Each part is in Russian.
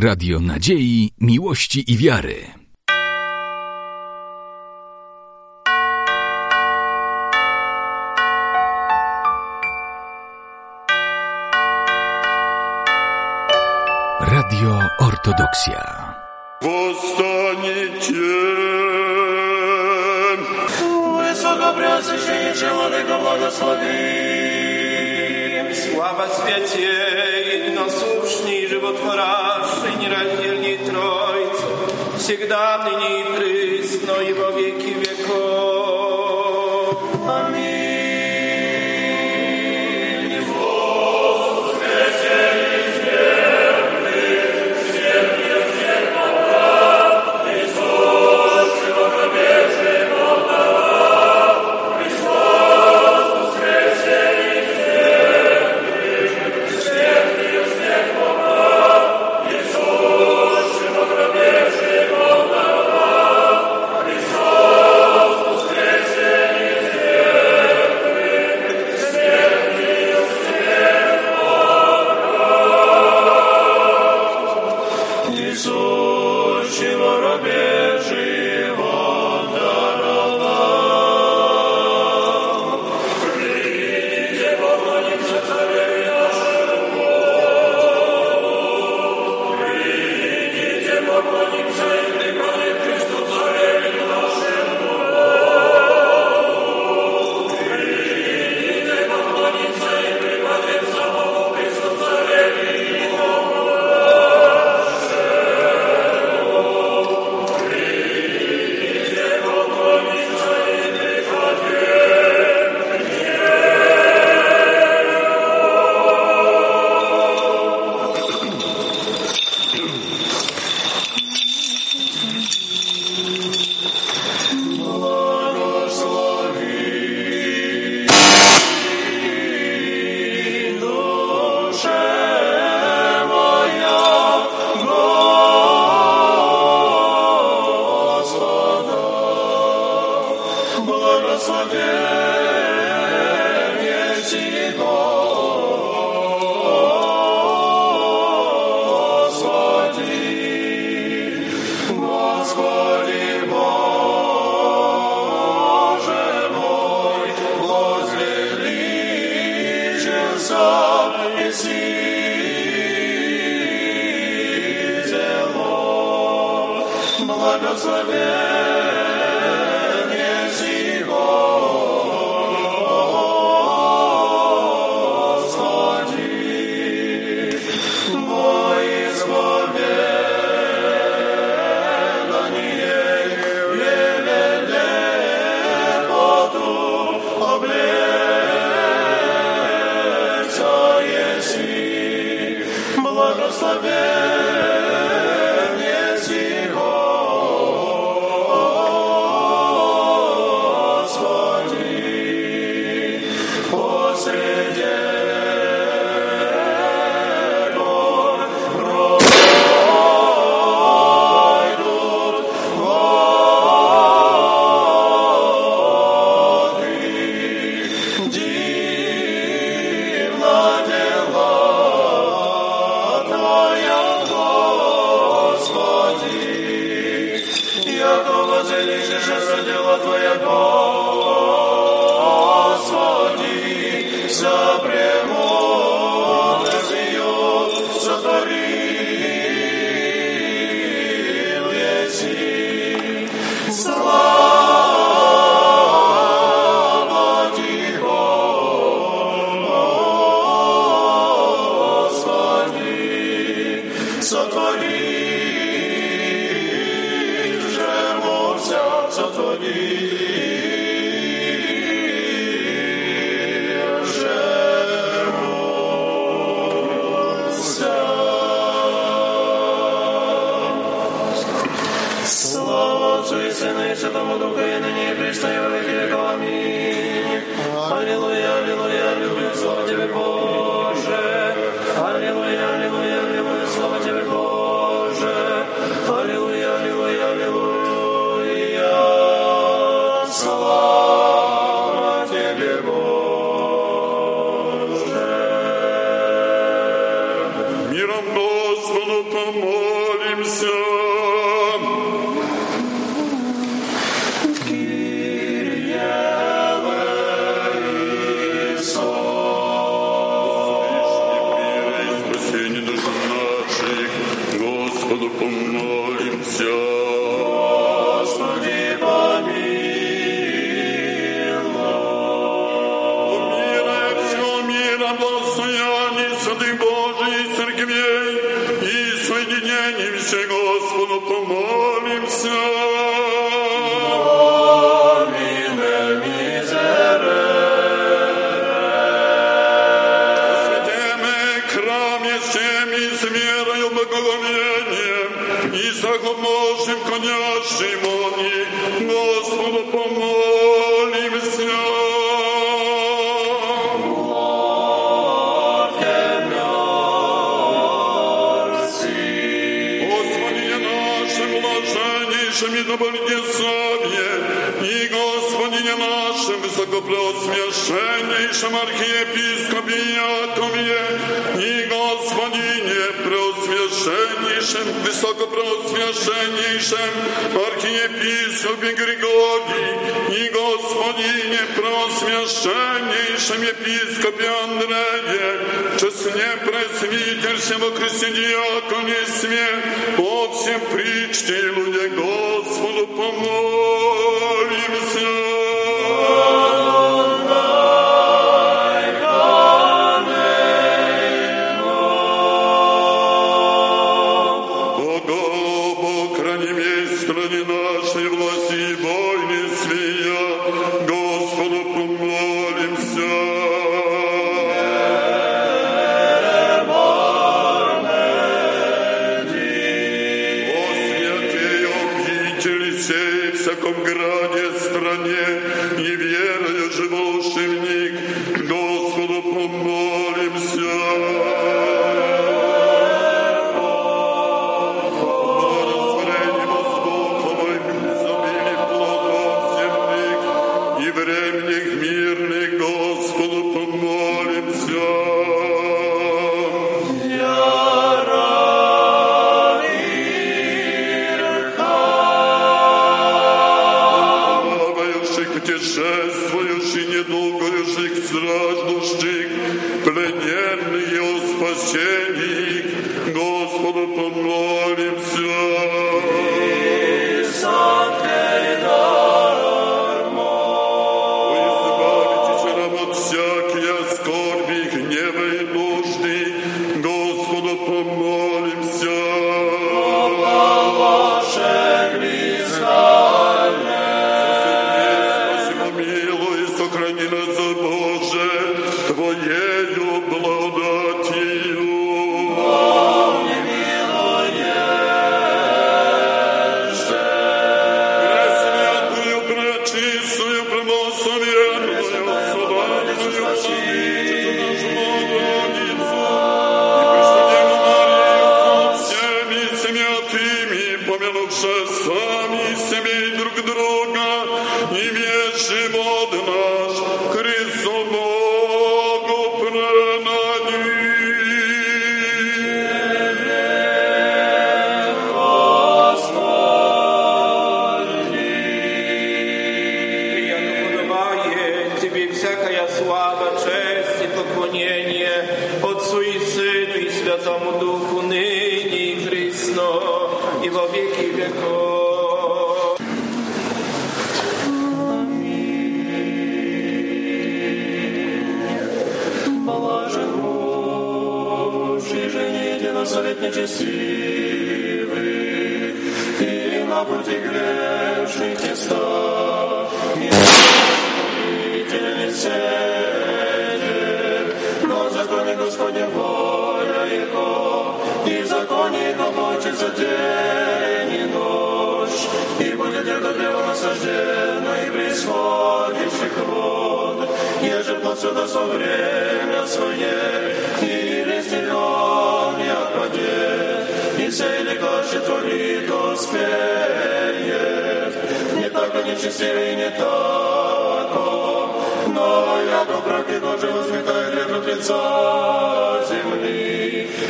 Radio Nadziei, Miłości i Wiary. Radio Ortodoksja. Powstaniecie! Wysoko pracy się nie członego błogosławi. Sława świecie, jednosłuszny żywotwora. нераздельней Троицы, всегда, ныне и присно, и во веки веков. Аминь. Господу помолимся. Ježišem, arhijepiskupi Grigori i gospodinje prosmješenjišem episkopi Andreje, česnje presviteljšem o kristini ako ne smije, od svijem pričti ljudje gospodu pomolim se.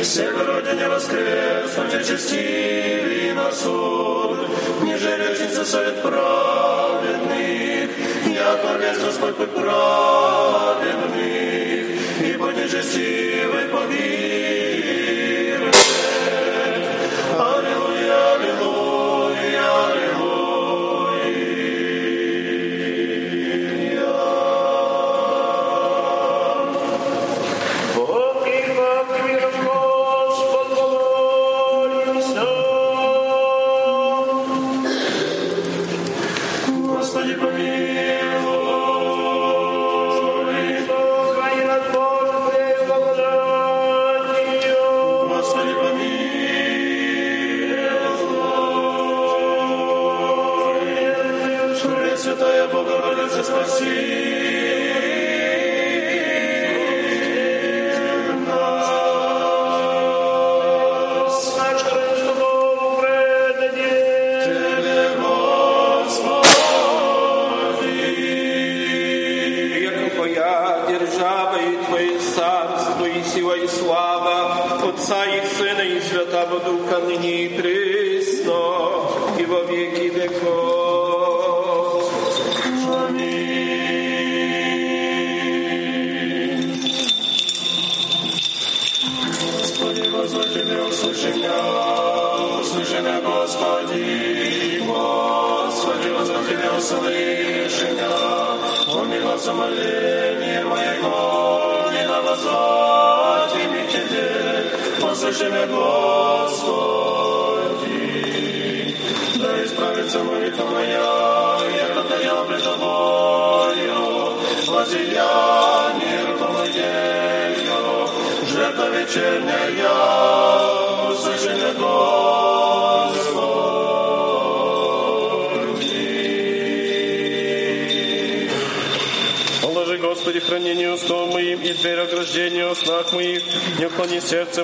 Всех родине воскреснуть очистили на суд, ниже лестницы совет праведных, яко весь Господь путь праведных, и путь нечестивый погибнет.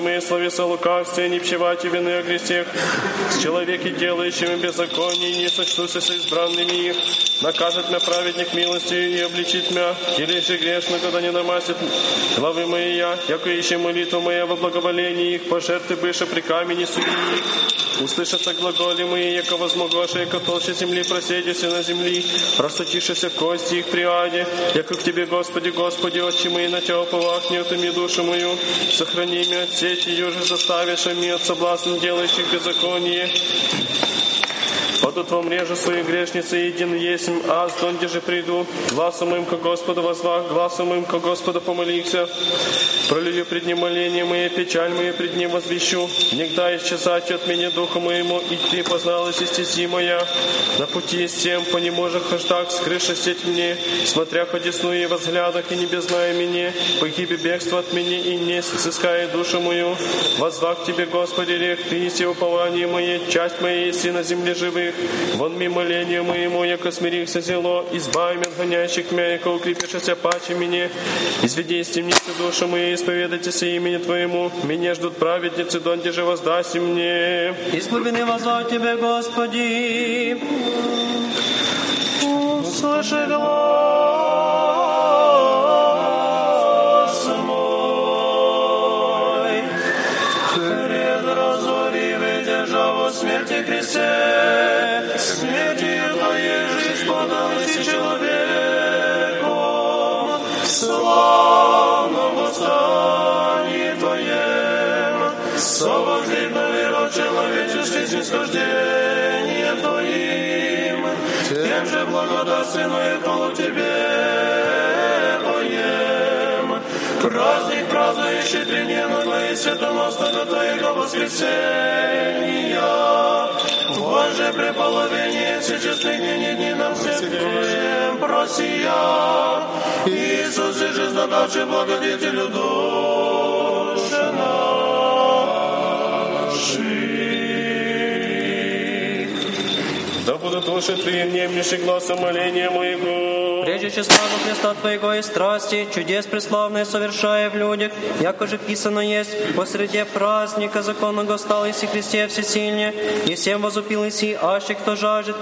Мое, словеса лукавстве, не пчевати вины о грехах. С человеки, делающими беззаконие, не сочтуся с избранными их. Накажет меня праведник милостью и обличит меня, или же грешно, когда не намасит главы мои я, яко ищи молитву моя во благоволении их, пожертвы быша при камени суди их. Услышатся глаголи мои, яко возмогоша, яко толще земли проседися на земли, просочившися кости их при аде, яко к Тебе, Господи, Господи, отчи мои, на Тебя уповах, не утоми душу мою, сохрани меня от сети, юже заставишь ми от соблазн делающих беззаконие. Падут во мрежу свои грешницы, един а донде же приду, гласом моим ко Господу возвах, гласом моим ко Господу помолихся. Пролью пред ним моление мое, печаль мою пред ним возвещу. Негда исчезать от меня духа моему, и ты позналась и моя. На пути с тем, по неможах хождах, скрыша сеть мне, смотря по десну и во взглядах, и не беззная меня, погибе бегство от меня, и не сыская душу мою. Возвах тебе, Господи, рех, ты неси упование мое, часть есть и на земле живых. Вон ми моление моему, яко смирихся зело, избави от гонящих меня, яко укрепишься паче мне. Изведи из темницы душу мою, исповедайтесь имени Твоему. Меня ждут праведницы, донде же воздаси мне. Из глубины возвал Тебе, Господи. Услыши глаз же благодатственную хвалу Тебе поем. Праздник празднующий длиннену Твоей святомостного Твоего воскресения. Боже, преполовение всечестных дней дни нам всем просия. Иисус, и жизнодавший благодетелю души наших. Будут души Твои, внемлющий глазом моления моего. Прежде славу Христа Твоего и страсти, чудес преславные совершая в людях, яко же писано есть, посреди праздника законного стал Иси Христе всесильне, и всем возупил Иси, аще кто жаждет,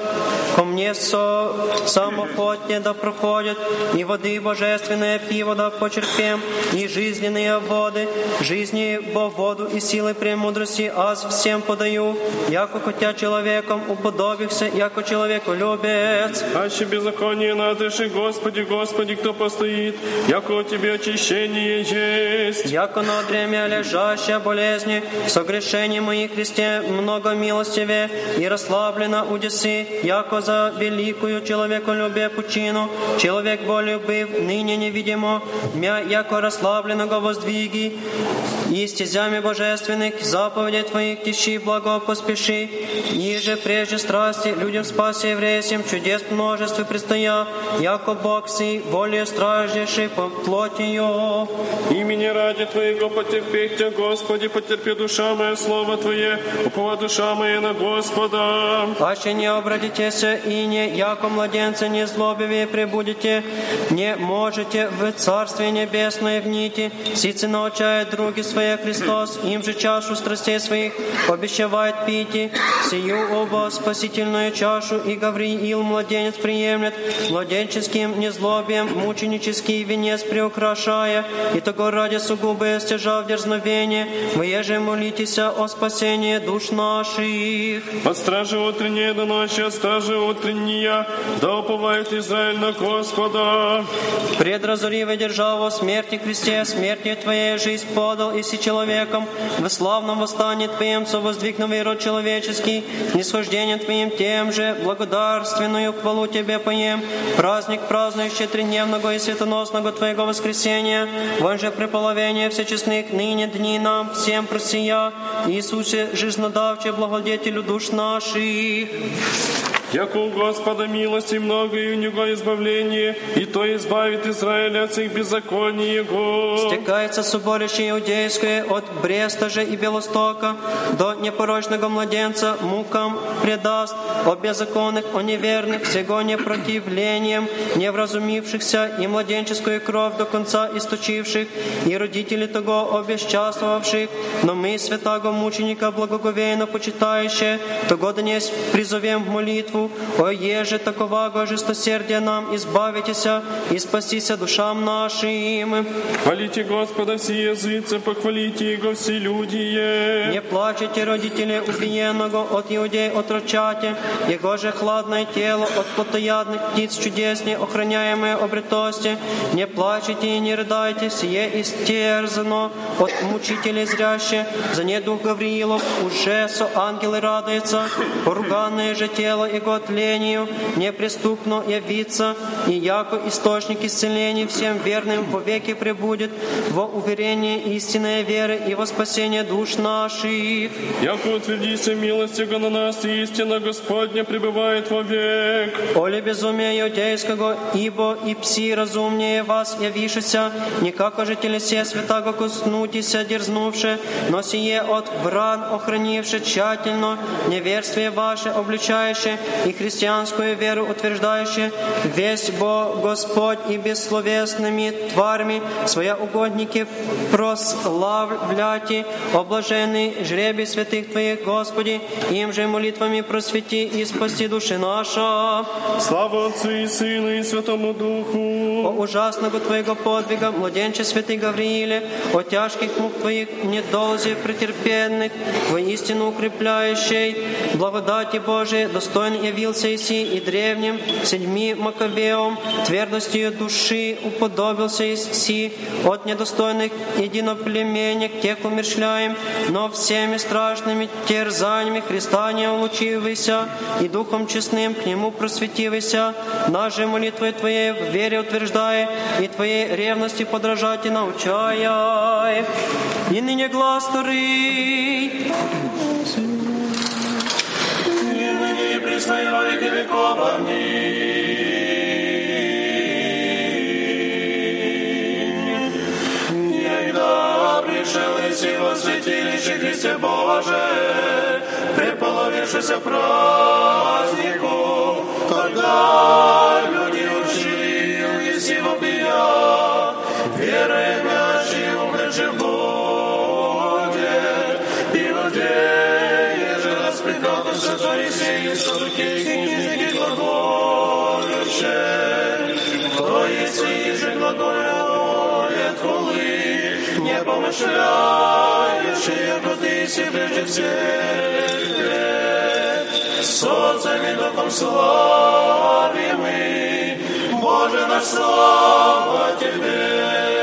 ко мне со самоохотне да проходит, и воды божественные пиво да почерпем, и жизненные воды, жизни во воду и силы премудрости, аз всем подаю, яко хотя человеком уподобихся, яко человеку любец. Аще беззаконие надыши, Господи, Господи, кто постоит, яко Тебе очищение есть. Яко на дреме лежащая болезни, согрешение моих Христе много милостиве и расслаблено удеси, яко за великую человеколюбие пучину, человек волюбив, ныне невидимо, мя яко расслабленного воздвиги, и стезями божественных, заповедей Твоих тиши благо поспеши, ниже прежде страсти, людям спаси евреям, чудес множестве предстоя, яко Бог си, волею страждеши по плотью. Имени ради Твоего потерпеть Тебя, Господи, потерпи душа моя, Слово Твое, упова душа моя на Господа. Аще не обратитесь и не, яко младенцы не злобивее прибудете, не можете в Царствие Небесное вните, сицы научает други свои Христос, им же чашу страстей своих обещавает пить, сию оба спасительную чашу и Гавриил младенец приемлет, младенческим незлобием мученический венец приукрашая, и того ради сугубые стяжав дерзновение, вы еже молитесь о спасении душ наших. От стражи утренней до ночи, от стражи утренняя, да уповает Израиль на Господа. Предразоривай державу смерти Христе, смерти Твоей жизнь подал, и си человеком, в славном восстании Твоем совоздвигнувый род человеческий, нисхождением Твоим тем же, благодарственную хвалу Тебе поем, праздник празднующий тридневного и светоносного Твоего воскресения, вон же преполовение всечестных ныне дни нам всем просия, Иисусе, жизнодавче, благодетелю душ наших. Яко у Господа милости много, и у Него избавление, и то избавит Израиля от всех беззаконий Его. Стекается соборище иудейское от Бреста же и Белостока до непорочного младенца мукам предаст, о беззаконных, о неверных, всего непротивлением, невразумившихся и младенческую кровь до конца источивших, и родители того обесчаствовавших, но мы, святаго мученика, благоговейно почитающие, того днес призовем в молитву, о еже таковаго жестосердия нам избавитеся и спасися душам нашим. Хвалите Господа все языцы, похвалите Его все люди. Не плачете, родители убиенного от иудей отрочате, Его же хладное тело от плотоядных птиц чудесне, охраняемое обретости. Не плачете и не рыдайте, сие истерзано от мучителей зряще. За ней дух Гавриилов уже со ангелы радуется, поруганное же тело Его тлению неприступно явится, и яко источник исцеления всем верным во веки пребудет во уверение истинной веры и во спасение душ наших. Яко утвердися милость Его на нас, и истина Господня пребывает вовек. Оле безумие иудейского, ибо и пси разумнее вас явишися, не как же телесе святаго коснутися дерзнувши, но сие от бран охранивши тщательно, неверствие ваше обличающее и христианскую веру утверждающее, весь Бог Господь и бессловесными тварями своя угодники прославляйте, облаженный жребий святых Твоих, Господи, им же молитвами просвети и спаси души наша. Слава Отцу и Сыну и Святому Духу. О ужасного Твоего подвига, младенче святый Гаврииле, о тяжких мук Твоих недолзе претерпенных, воистину укрепляющей, благодати Божией, достоин явился Иси и древним, седьми Маковеум, твердостью души уподобился Иси, от недостойных единоплеменник тех умершляем, но всеми страшными терзаниями Христа не улучивайся, и Духом честным к Нему просветивайся, же молитвой Твоей в вере утверждая, и Твоей ревности подражать и научая. И ныне глаз Торый, ныне и во веки веков. Аминь. Егда пришел и сего святилище Христе Боже, преполовившийся празднику, тогда помышляешь, яко ты си прежде всех. Солнцем и духом славимы, Боже наш, слава Тебе.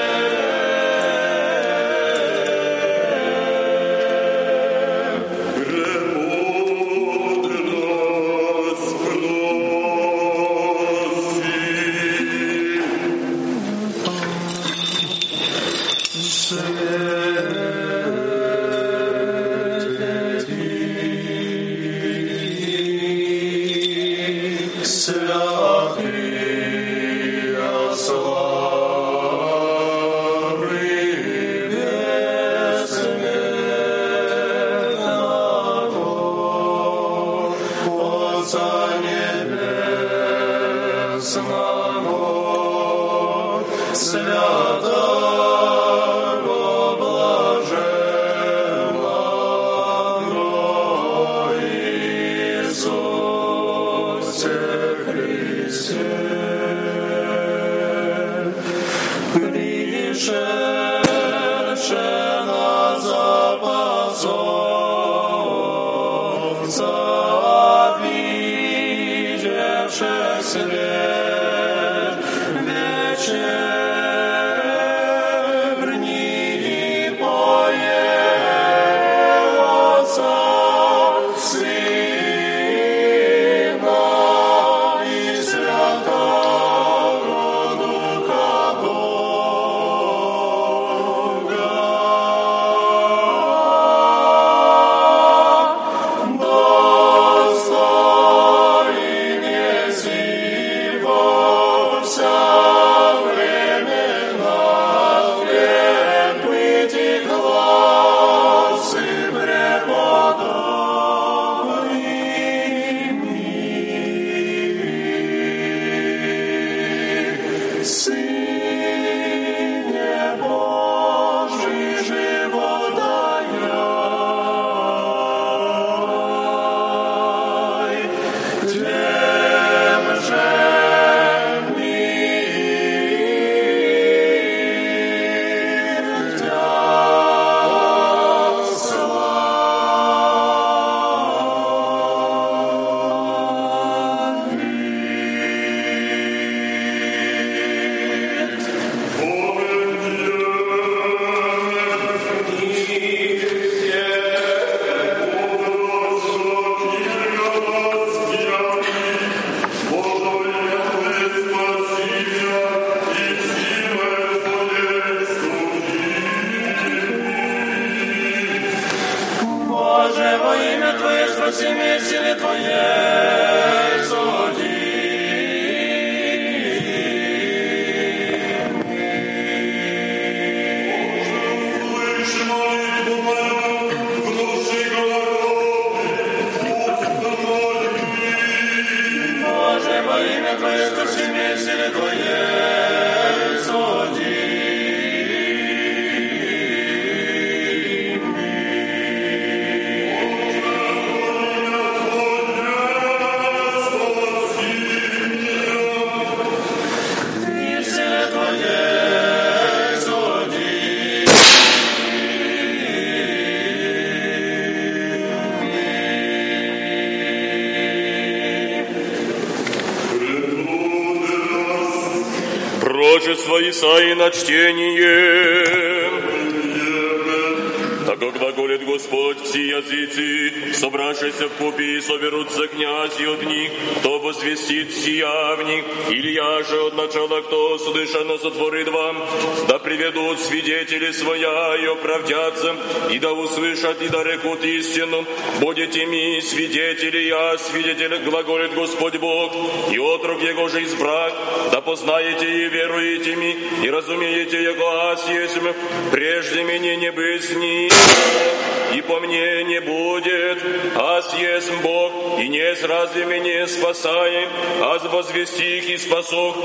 Возвестих и спасох.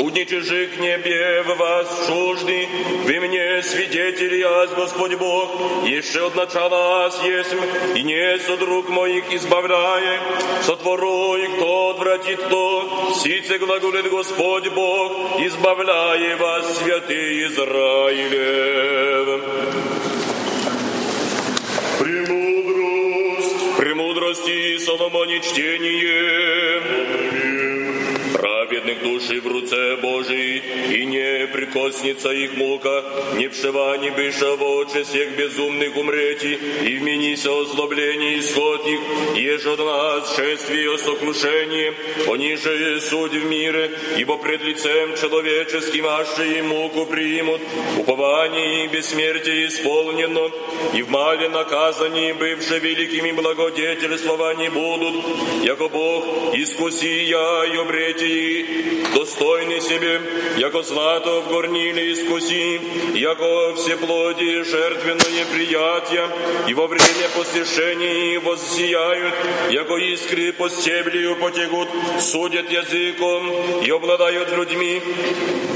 Уничижи к небе в вас чужды, вы мне свидетели, аз Господь Бог, еще от начала аз есть, и не друг моих избавляй, сотвору и кто отвратит то, сице глаголит Господь Бог, избавляй вас, святые Израилев. Премудрость, премудрости Соломоне чтение, праведных души в руце Божией, и не прикоснется их мука, не вшива, не быша в очи всех безумных умрети, и вменися озлобление исход их, еже от нас шествие сокрушение, пониже судь в мире, ибо пред лицем человеческим аше и муку примут, упование и бессмертие исполнено, и в мале наказании, бывшие великими благодетельствовани будут, яко Бог искуси я и обрети достойный себе, яко злато в горниле искуси, яко все плоди жертвенное приятия, и во время посвящения воссияют, яко искры по стеблю потекут, судят языком и обладают людьми,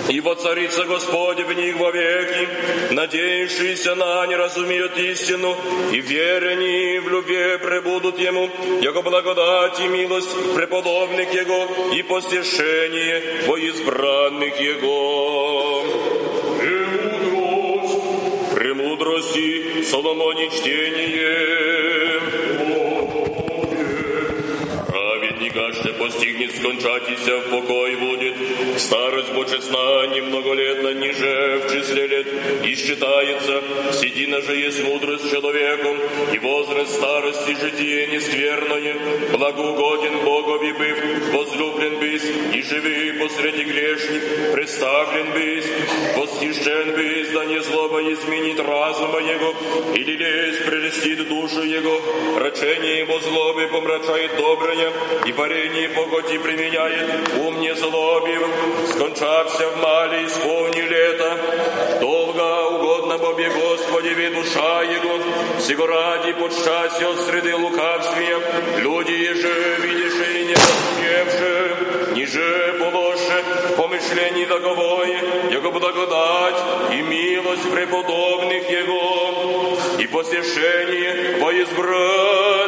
и воцарится Господь в них вовеки, надеявшиеся на не разумеют истину, и верени в любви пребудут Ему, яко благодать и милость преподобных Его, и посвящение спасение во избранных Его. Премудрость, премудрости, Соломоне чтение. Что постигнет скончатися в покой будет, старость почесна немноголетна ниже в числе лет, и считается, седина же есть мудрость человеком, и возраст старости житие нескверное, благоугоден Богови быв, возлюблен бысь, и живи посреди грешник, представлен бысь, восхищен бысь, да не злоба изменит разума его, или лезь прелестит душу его, рачение его злобы помрачает доброе, и парение погоди применяет, ум не злобив, скончався в мале, исполни лето, долго угодно Бобе Господи, ви душа Его, сего ради под счастье от среды лукавствия, люди еже, видишь и не разумевши, ниже положи помышлений таковое, Его благодать и милость преподобных Его, и посещение во избранных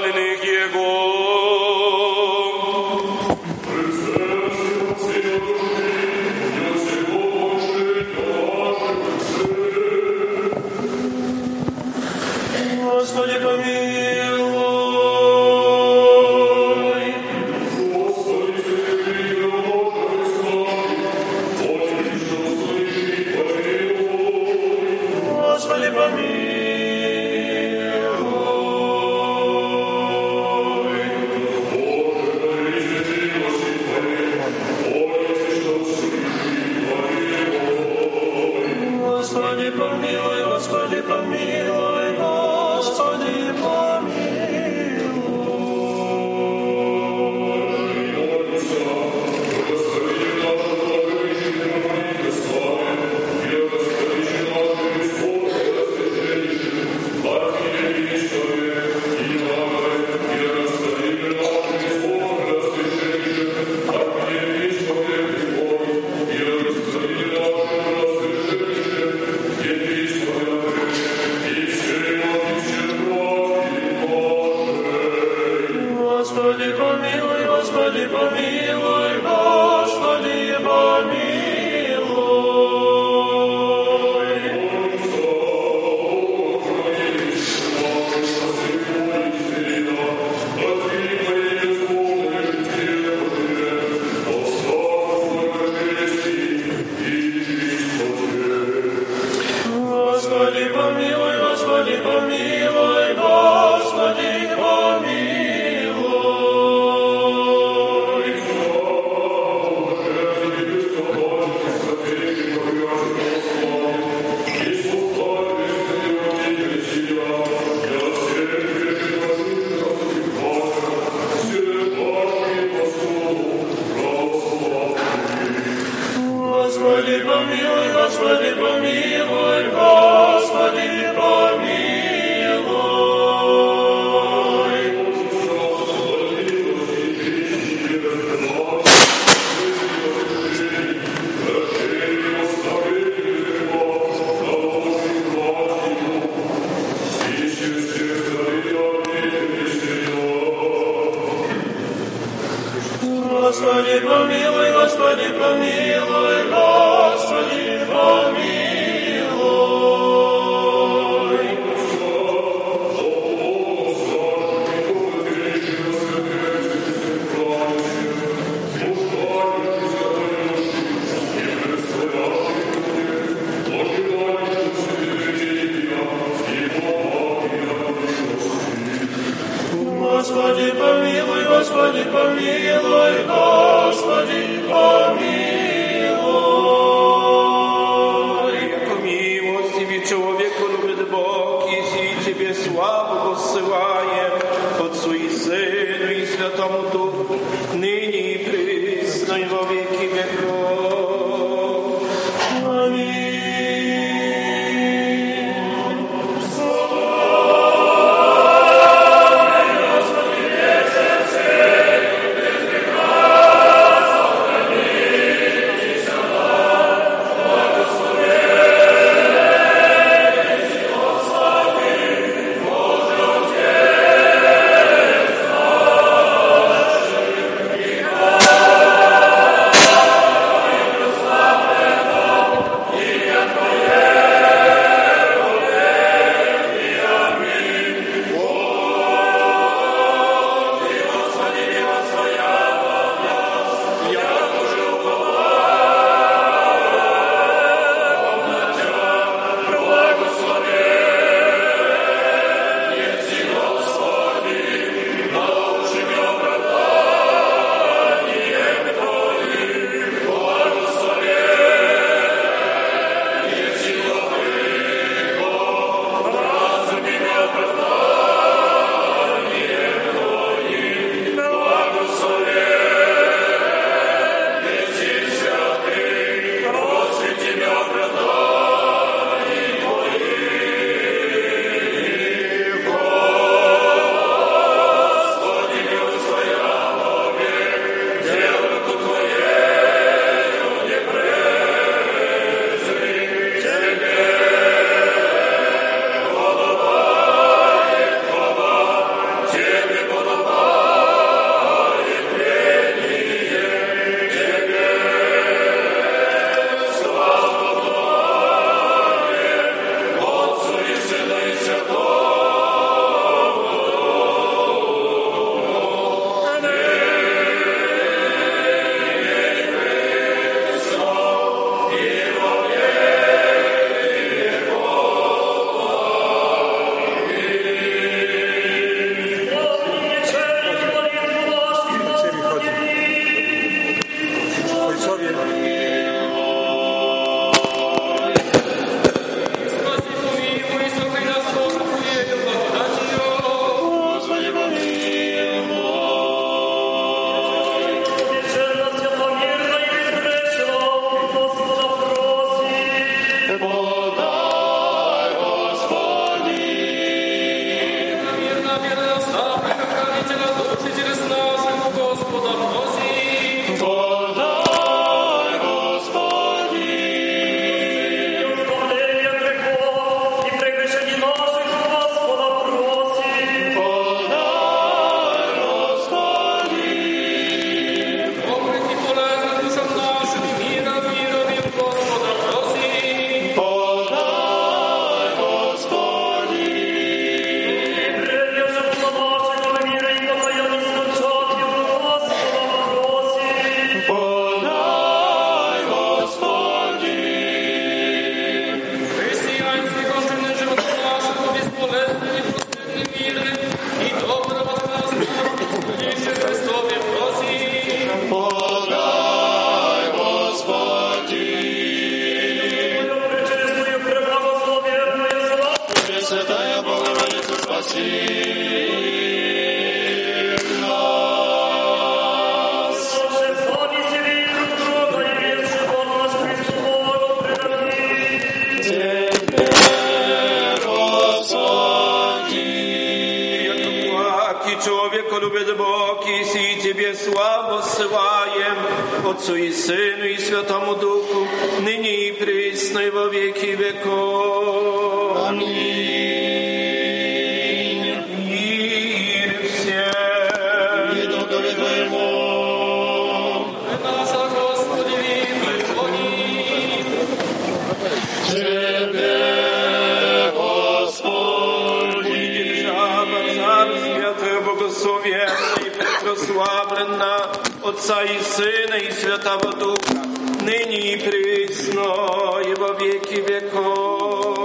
Отца и Сына и Святого Духа, ныне и присно, и во веки веков.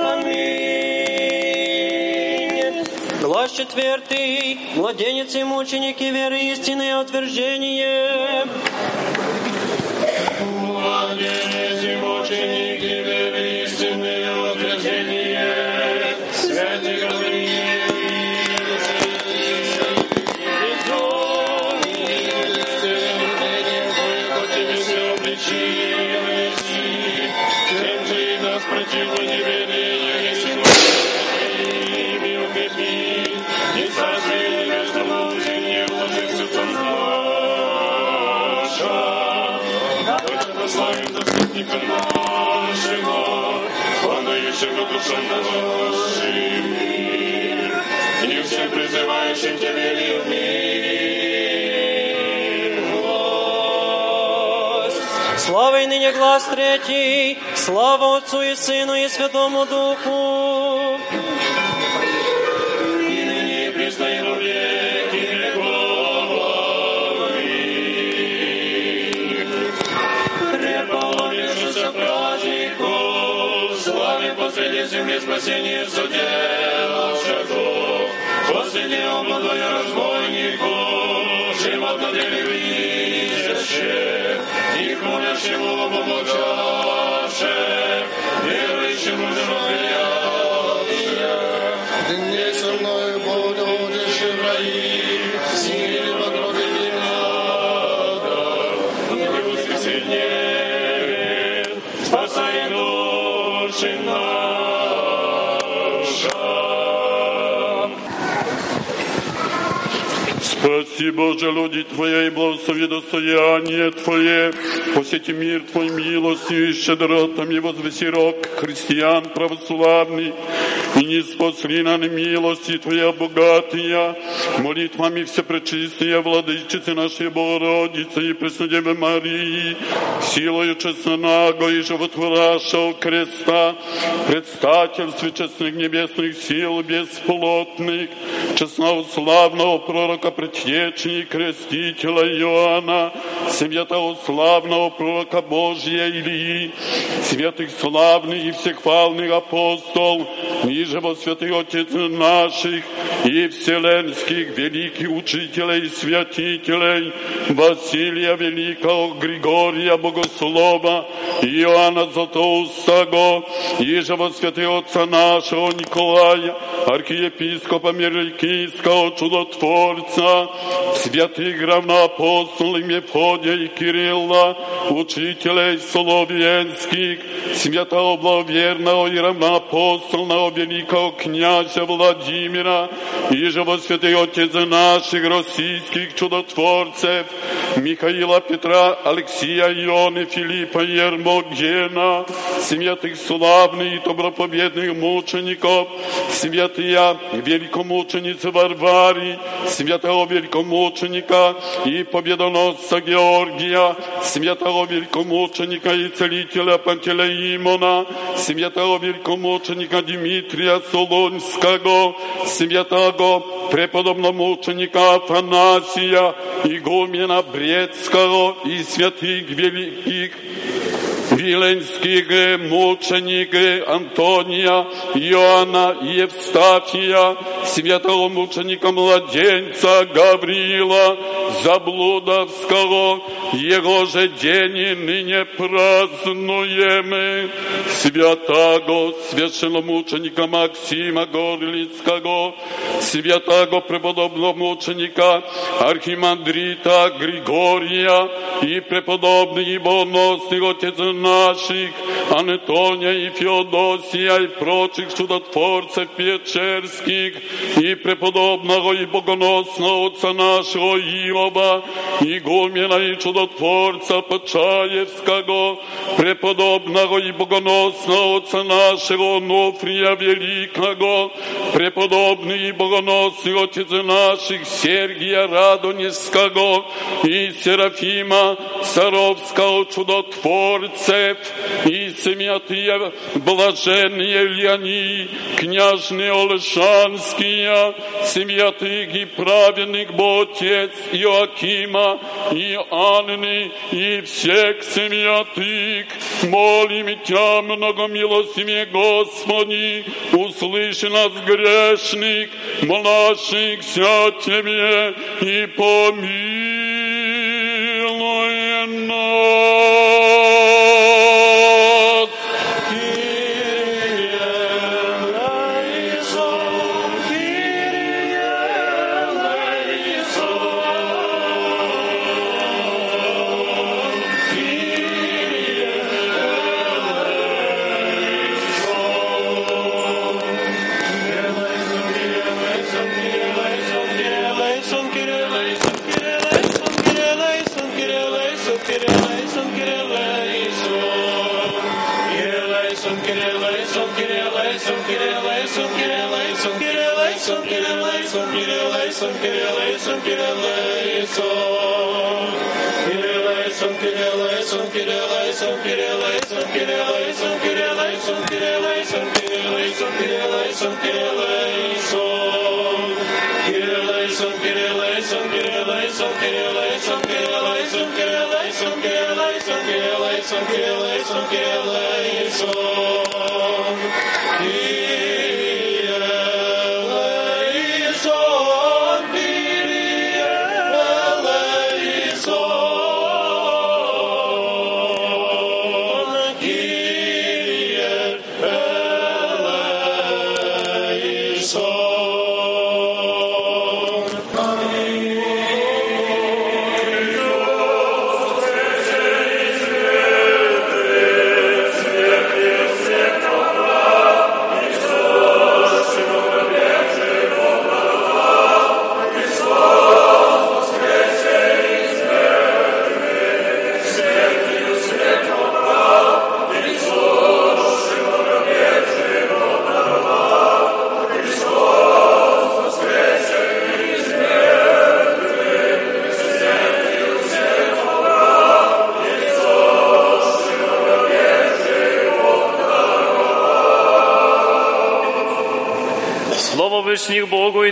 Аминь. Глаз четвертый. Младенец и мученики веры истины и утверждение. Слава и ныне глаз третий. Слава Отцу и Сыну и Святому Духу. И ныне и во веки веков. Аминь. Преположившийся празднику, славе посреди земли спасение соделавшего, последнего молодое разбойнику, живот на деле видяще, и молящему помогаше, верующему живоприяще. Дней Спаси, Боже, люди Твои, и благослови достояние Твое, посети мир Твой милостью и щедротами, возвеси рок христиан православный, и не спасли на милости Твоя богатая, молитвами всепречистая владычицы нашей Богородицы и Преснодевы Марии, силою честного и животворящего креста, предстательстве честных небесных сил бесплотных, честного славного пророка предтечи крестителя Иоанна, святого славного пророка Божия Илии, святых славных и всехвалных апостол, ниже во святый Отец наших и вселенских великих учителей и святителей Василия Великого, Григория Богослова, Иоанна Златоустого, иже во святый Отца нашего Николая, архиепископа Мирликийского чудотворца, святых равноапостолов Мефодия и Кирилла, учителей Соловенских, святого благоверного и равноапостольного великого князя Владимира, и же во святый Отец наших российских чудотворцев, Михаила Петра, Алексия, Ионы, Филиппа, Ермогена, святых славных и доброповедных мучеников, святая великомученица Варвари, святого великомученика и победоносца Георгия, святого великомученика и целителя Пантелеимона, святого великомученика Дмитрия Солонского, святого преподобномученика Афанасия, игумена Брецкого и святых великих Виленских мучеников Антония, Иоанна и Евстафия, святого мученика младенца Гавриила Заблудовского, его же день и ныне празднуем. Святого священномученика Максима Горлицкого, святого преподобномученика Архимандрита Григория и преподобный боносный отец наших Антония и Феодосия и прочих чудотворцев Печерских и преподобного и богоносного отца нашего Иова, игумена и чудотворца Почаевского, преподобного и богоносного отца нашего Нуфрия Великого, преподобный и богоносный отец наших Сергия Радонежского и Серафима Саровского чудотворца, Иосиф и семьятые блаженные Леони, княжны Олешанские, семьятых и праведных Ботец Иоакима и Анны и всех семьятых, молим Тя, многомилостивее Господи, услыши нас грешных, молящихся Тебе и помилуй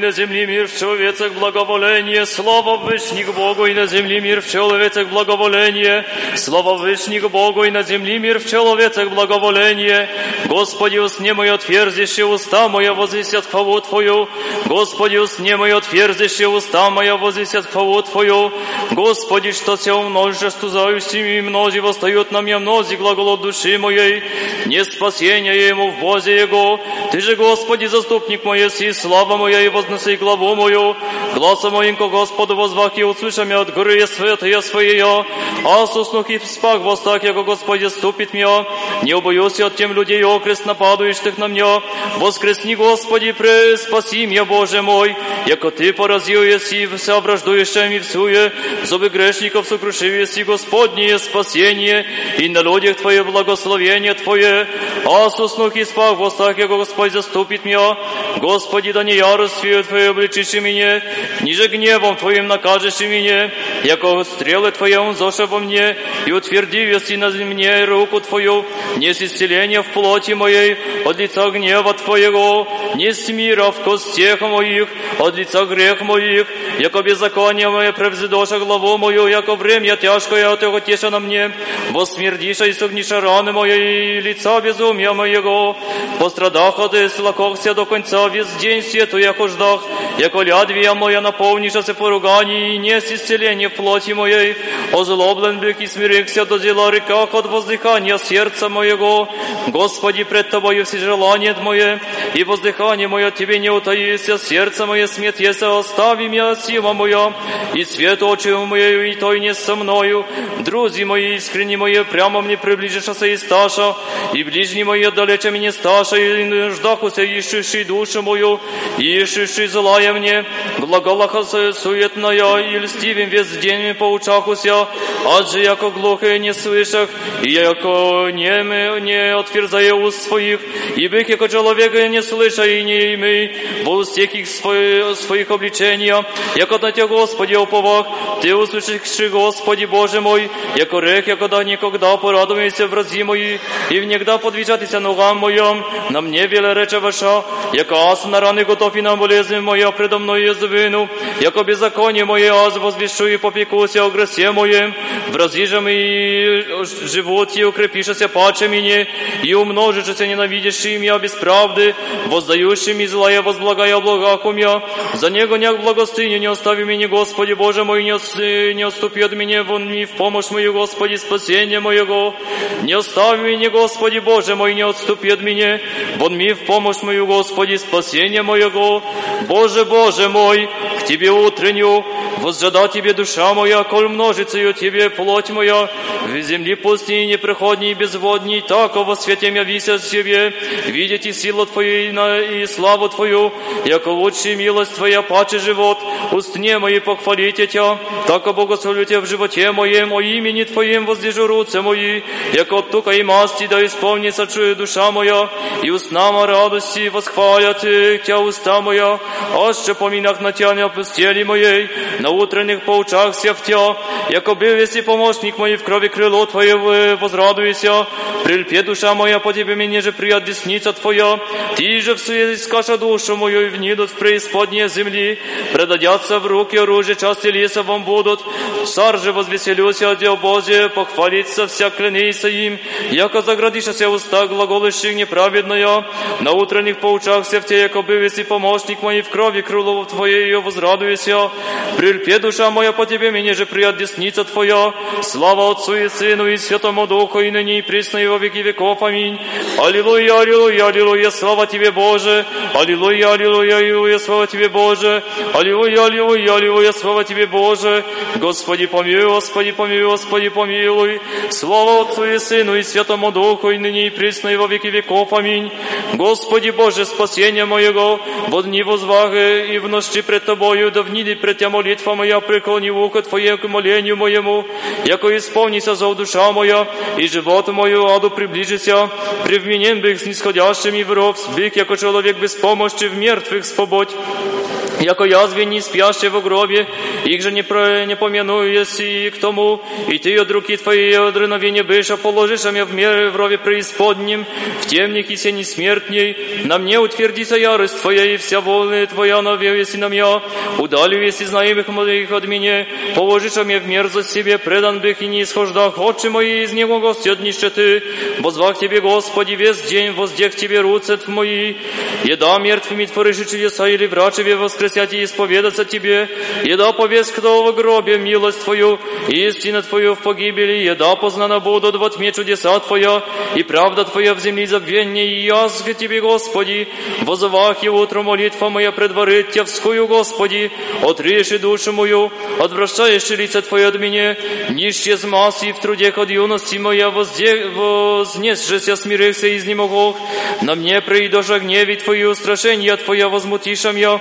и на земле мир в человецах благоволение. Слава Вышних Богу и на земле мир в человецах благоволение. Слава Вышних Богу и на земле мир в человецах благоволение. Господи, усне мое отверзище, уста моя возвестят хвалу Твою. Господи, усне мое отверзище, уста моя возвестят хвалу Твою. Господи, что се умножишь, тузаюсь и мнози восстают на меня мнози глаголот души моей. Не спасение ему в Бозе Его. Ты же, Господи, заступник мой, еси, слава моя, и возноси главу мою. Гласа моим ко Господу возвах и услыша меня от горы святые своей. А соснух и спах востах, яко Господи ступит меня. Не убоюсь от тем людей окрест нападающих на меня. Воскресни, Господи, пре, спаси меня, Боже мой, яко Ты поразил еси вся враждующая ми всуе, зубы грешников сокрушив еси, Господнее спасение, и на людях Твое благословение Твое. А соснух и спах востах, яко Господь заступит меня. Господи, да не яростью Твое обличишь меня, ниже гневом Твоим накажешь меня, яко стрелы Твоя унзоша во мне, и утверди веси на мне руку Твою, не с исцеления в плоти моей, от лица гнева Твоего, не с мира в костях моих, от лица грех моих, яко беззаконие мое превзидоша главу мою, яко время тяжкое от его теша на мне, восмердиша и согниша раны мои, и лица безумия моего, пострадах от слакохся до конца, весь день сету, яко ждах, яко лядвия моя наполниша се поруганий, и не с исцеления в плоти моей, озлоблен бык и смирихся до дела реках от воздыхания сердца моего, Господи, пред Тобою все желание мое, и воздыхание мое от Тебе не утаися, сердце мое смет есть, остави меня сила моя, и свет очи моею, и той не со мною, друзі мої, искренні мої, прямо мне приближишься и сташа, и ближні мої далече мені сташа, и нуждахуся, ищущий душу мою, ищущий злая мне, глаголаха суетная, и льстивым весь день поучахуся, адже яко глухий не слышах, и яко немы не отверзая уст своих, и бых яко человека не слыша и не имей, во устех их своих, своих обличения, яко на Тебя, Господи, оповах, Ты услышишь, Господи Боже мой, яко рех, яко да никогда порадуйся в рази мои, и внегда подвижатися ногам моем, на мне веле рече ваша, яко аз на раны готов и на болезни моя предо мной язвину, яко беззаконие мое аз возвещу и попекуся о гросе моем, вразижем и животе укрепишься паче мне, и умножишься ненавидящим я без правды, воздающим и злая возблагая благакум я, за него няк благостыни не остави меня, Господи Боже мой, не, не отступи от меня вон ни в помощь мою, Господи, спасение моего, не остави меня, Господи Боже мой, не отступи от меня, вон ми в помощь мою, Господи, спасение моего, Боже, Боже мой, к Тебе утренню, возжада Тебе душа моя, коль множится ее Тебе плоть моя, в земли пустыни и безводней, так во свете я вися себе, видите силу Твою и славу Твою, яко лучшая милость Твоя, паче живот, устне мои похвалите Тя, так благословлю Тебя в животе моем, о имени Твоем воздержу руце мои, яко от и масти да исполнится чуя душа моя, и устнама радости восхвалят Тя уста моя, аще поминах на Тя не опустели моей, на утренних поучахся в Тя, яко был если помощник мой в крови крыло Твое возрадуйся, прильпе душа моя по Тебе мне же прият десница Твоя, Ты же в свете скаша душу мою и внидут в преисподние земли, предадятся в руки оружие части леса вам будут, царь же возвеселюся от Бозе, похвалиться вся клянися им, яко заградишься уста глаголущих неправедная, на утренних поучахся в те, яко был если помощник мой в крови крыло Твое возрадуйся, прильпе душа моя по Тебе мне же прият десница Твоя, слава Отцу и Сыну и Святому Духу и ныне и присно и во веки веков. Аминь. Аллилуйя, аллилуйя, аллилуйя, слава Тебе, Боже. Аллилуйя, аллилуйя, аллилуйя, слава Тебе, Боже. Аллилуйя, аллилуйя, аллилуйя, слава Тебе, Боже. Господи, помилуй, Господи, помилуй, Господи, помилуй. Слава Отцу и Сыну и Святому Духу и ныне и присно и во веки веков. Аминь. Господи Боже, спасение моего, в дни возваги и в ночи пред Тобою, да вниди пред Тя молитва моя, преклони ухо Твое к молению моему, яко исполнися зов душа моя, и живот мою аду приближися, привменен бых снисходящим и в ров, бых, яко человек без помощи в мертвых спободь. Яко язве не спяще в гробе, их же не, про, не помяну, если к тому, и ты от руки твоей от реновения быша положишь, а меня в мере в рове преисподнем, в темник и сени смертней, на мне утвердится ярость твоя и вся воля твоя навел, если на меня, удалю, если знаемых моих от меня, положишь, а меня в мерзость себе, предан бых и не исхождах, отче мои из него гости от нищеты, возвах тебе, Господи, весь день, воздех тебе руце мои, еда мертвыми творишь чудеса или врачеве воскрес воскресять и исповедаться Тебе, еда повесть кто в гробе милость Твою, истина Твою в погибели, еда познана будут во тьме чудеса Твоя, и правда Твоя в земли забвенье, и язг Тебе, Господи, возовах и утром молитва моя предварит Тевскую, Господи, отреши душу мою, отвращаешь лице Твое от меня, нищие с массы в труде от юности моя, возде... вознесшися смирился из немогох, на мне придешь о гневе Твою, страшение Твоя возмутишам я,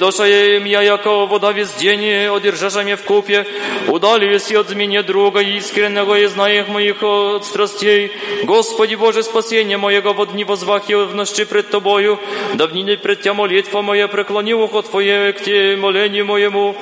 обидоша я, яко вода весь день, одержаша мне в купе, удалюсь от меня друга искреннего и знаях моих от страстей. Господи Боже, спасение моего в дни возвахи в ночи пред Тобою, да в нине пред Тя молитва моя, преклони ухо Твое к Те молению моему.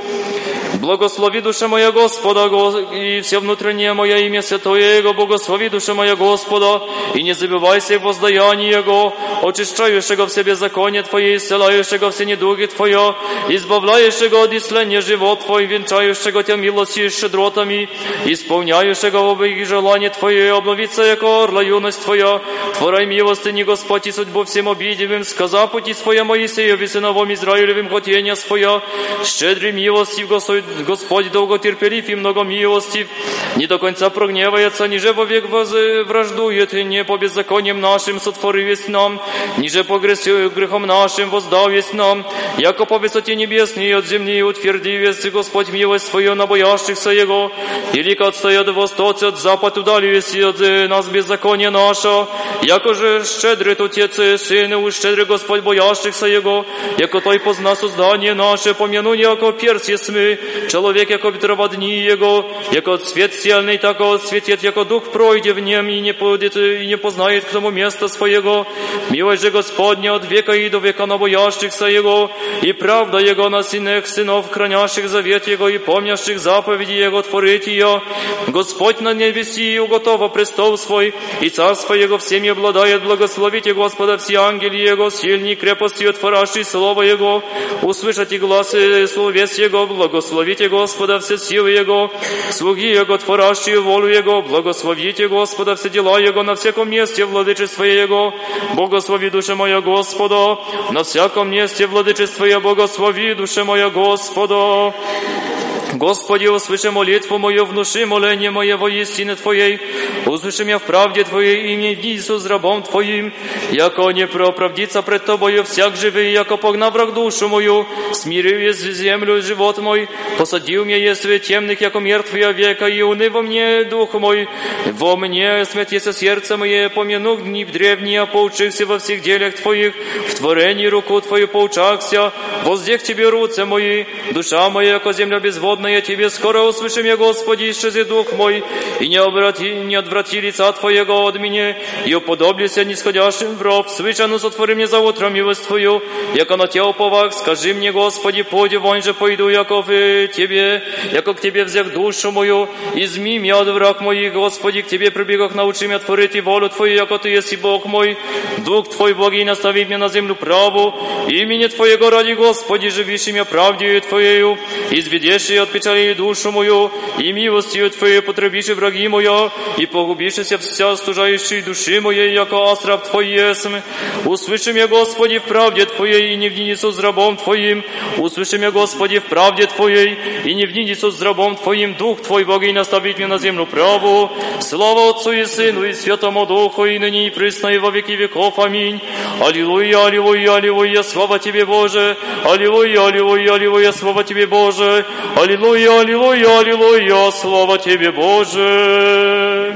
Благослови душа моя Господа, и все внутреннее мое имя Святое Его, благослови душа моя Господа, и не забывайся в воздаянии Его, очищающего все беззаконие Твое, исцеляющего все недуги Твое, избавляющего от исления живот Твой, венчающего Тя милостью и щедротами, исполняющего в их желание Твое, обновиться, яко орла юность Твоя, творай милостыни, Господь, и судьбу всем обидевым, сказа пути Своя Моисееве, сыновом Израилевым, хотения Своя, щедрый милостив, Господь, Господь долготерпелив и многомилостив, не до конца прогневается, ниже вовек враждует, не по беззакониям нашим сотворивесть нам, ниже по грехом нашим воздавесть нам, яко по высоте небесной от земли утвердивесть Господь милость свою на боящихся Его, велико отстоят восток от запад удалюсь от нас беззаконие наше, яко же щедрый Отец и Сын, и щедрый Господь боящихся Его, яко Той позна создание наше, помяну, яко перс есмы, Человек, яко ветрова дни Его, яко свет сильный, тако светит, яко дух пройде в нем и не будет и не познает к тому места своего. Милость же Господня от века и до века набоящихся Его, и правда Его на сынах сынов, хранящих завет Его и помнящих заповеди Его творить ее. Господь на небеси уготова престол свой, и царство Его всеми обладает, благословите Господа все ангели Его, сильней крепостью творящий слово Его, услышите глазы словес Его, благословите Господа все силы Его, слуги Его, творящие волю Его, благословите Господа все дела Его на всяком месте владычество Его, благослови душа моя Господа, на всяком месте владычество Его, благослови душа моя Господа. Господи, услыши молитву мою, внуши моление мое во истине Твоей, услыши меня в правде Твоей, и не Иисус рабом Твоим, яко не проправдится пред Тобою всяк живый, яко погнав враг душу мою, смирил есть землю живот мой, посадил меня есть темных, яко мертвый века, и уны во мне дух мой, во мне смятится сердце мое, помяну дни древние, поучился во всех делях Твоих, в творении руку Твою поучахся, воздех Тебе руце мои, душа моя, яко земля безводная, я Тебе скоро услышим я, Господи, исчези дух мой, и не, обрати, не отврати лица Твоего от меня, и уподоблюся нисходящим в ров, свечану сотвори мне за утро милость Твою, яко на Те уповах, скажи мне, Господи, пойди, вон же пойду, яко в Тебе, яко к Тебе взяв душу мою, изми меня от враг моих, Господи, к Тебе прибегах научи меня творить и волю Твою, яко Ты есть и Бог мой, Дух Твой, Боги, настави меня на землю праву, имени Твоего ради, Господи, живишь меня правдою Твоею, изведешь от печали душу мою, и милостью Твоей потребишь враги моя, и погубишься вся стужающей души моей, яко астраб Твой есмь. Услыши меня, Господи, в правде Твоей, и не внидицу с рабом Твоим. Услыши меня, Господи, в правде Твоей, и не внидицу с рабом Твоим, Дух Твой, Бог, и наставить меня на землю праву. Слава Отцу и Сыну, и Святому Духу, и ныне, и присно, и во веки веков. Аминь. Аллилуйя, аллилуйя, аллилуйя, слава Тебе, Боже. Аллилуйя, аллилуйя, аллилуйя, слава Тебе, Боже. Аллилуйя, аллилуйя, аллилуйя, слава Тебе, Боже.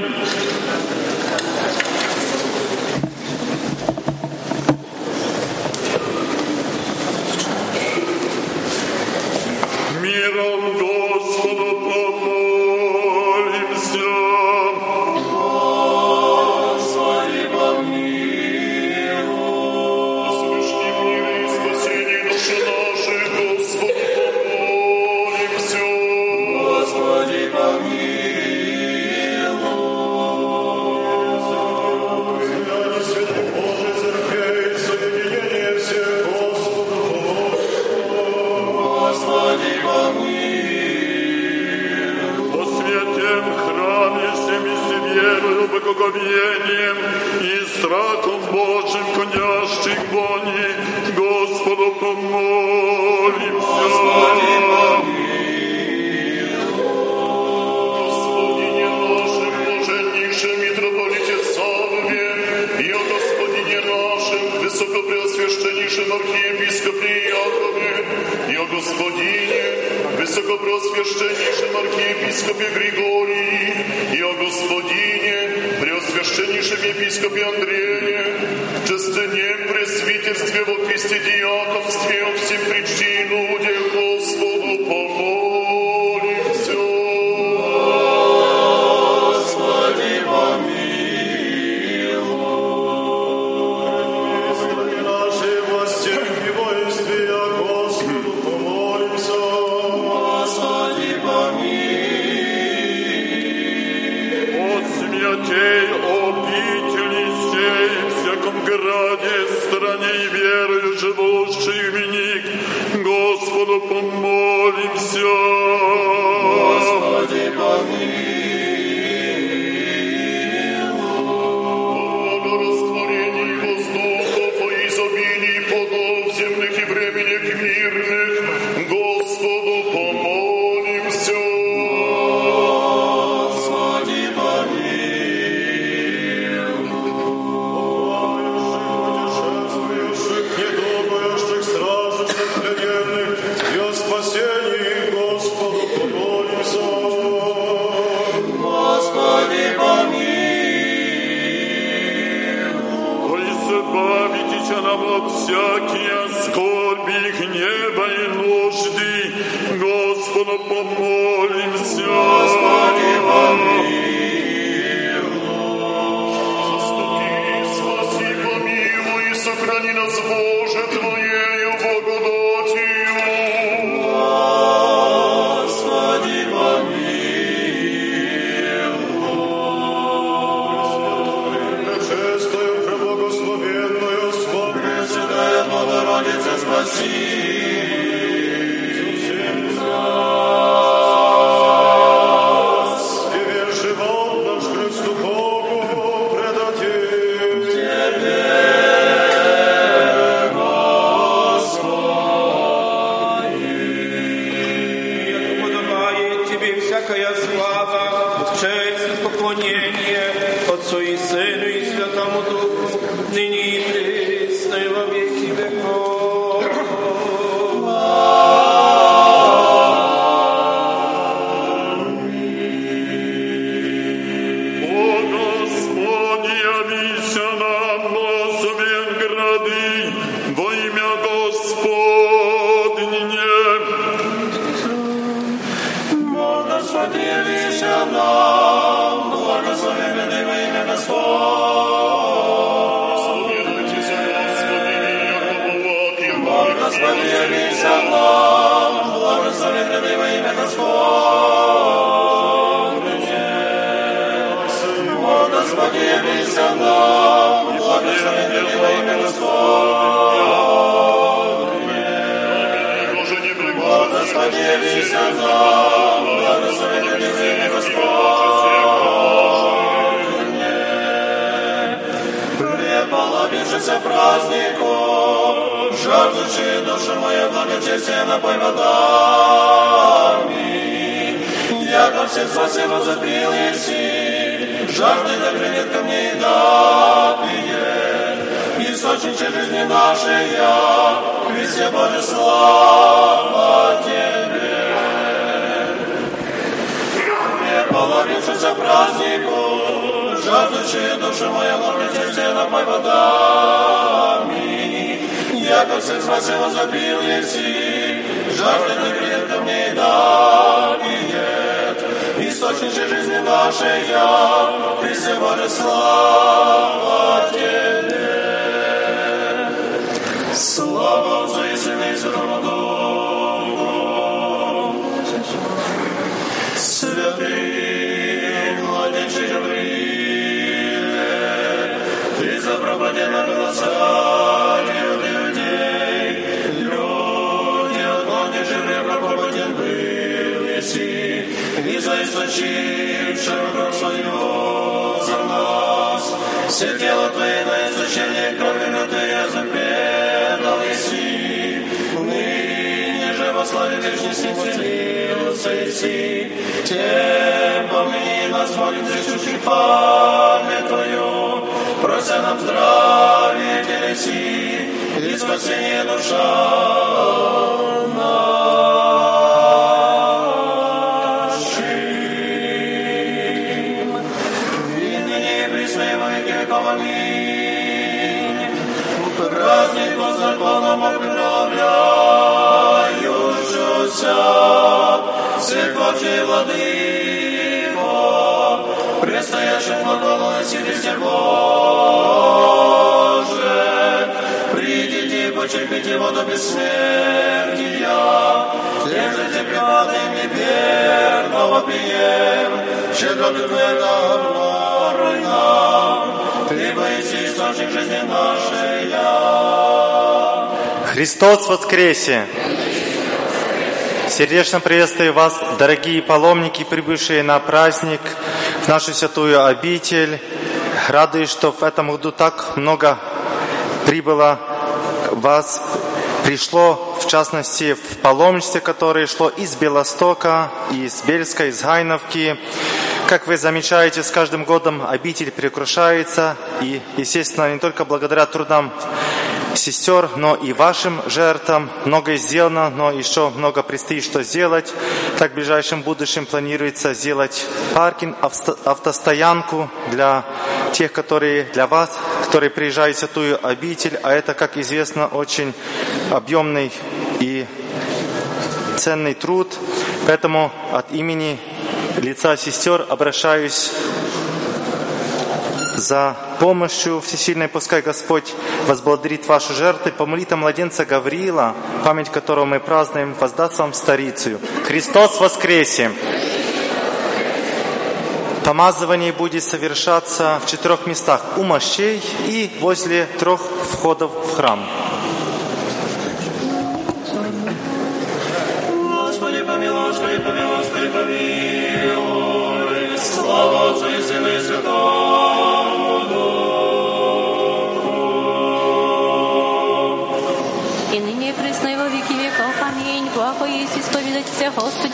Иисусе. Сердечно приветствую вас, дорогие паломники, прибывшие на праздник в нашу святую обитель. Радуюсь, что в этом году так много прибыло вас, пришло, в частности, в паломничестве, которое шло из Белостока, из Бельска, из Гайновки. Как вы замечаете, с каждым годом обитель перекрушается, и, естественно, не только благодаря трудам сестер, но и вашим жертвам. Многое сделано, но еще много предстоит, что сделать. Так в ближайшем будущем планируется сделать паркинг, автостоянку для тех, которые для вас, которые приезжают в святую обитель. А это, как известно, очень объемный и ценный труд. Поэтому от имени лица сестер обращаюсь за помощью всесильной, пускай Господь возблагодарит ваши жертвы. По молитвам младенца Гавриила, память которого мы празднуем, воздаст вам старицию. Христос воскресе! Помазывание будет совершаться в четырех местах у мощей и возле трех входов в храм. host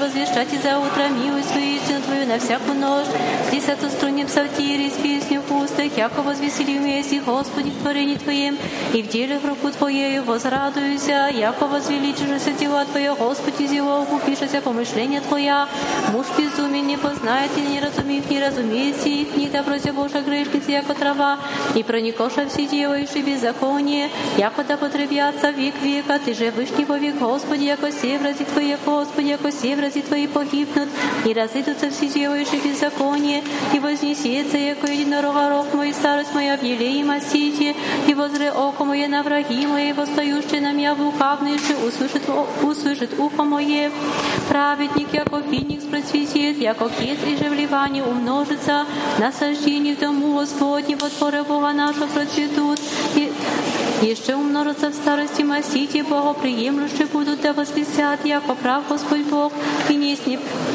возвещать и за утро милость Твою, истину Твою на всякую ночь. Десяту струним псалтири с песню в устах, яко возвесели вместе, Господи, в творении Твоем, и в деле в руку Твоею возрадуйся, яко возвеличишься дела Твое, Господи, зело, укупишься помышления Твоя. Муж безумен не познает и не разумеет, не разумеет сих, не доброся Божа грешница, яко трава, и проникоша все делаешь и беззаконие, яко да потребятся век века, Ты же вышний во век, Господи, яко все врази Твои, Господи, яко все врази Твои погибнут, и разыдутся все делаешь и беззаконие, и вознесется, яко единорога рог мой, старость моя в еле и масите, и возре око мое на враги мои, восстающие на меня в лукавнейши, услышит, услышит ухо мое. Праведник, яко финикс процветет, яко кедр и же вливание умножится, насаждение в дому Господне, во Бога нашего процветут, и еще умножатся в старости масите Богоприемлющие будут да возвестят, яко прав Господь Бог, и не с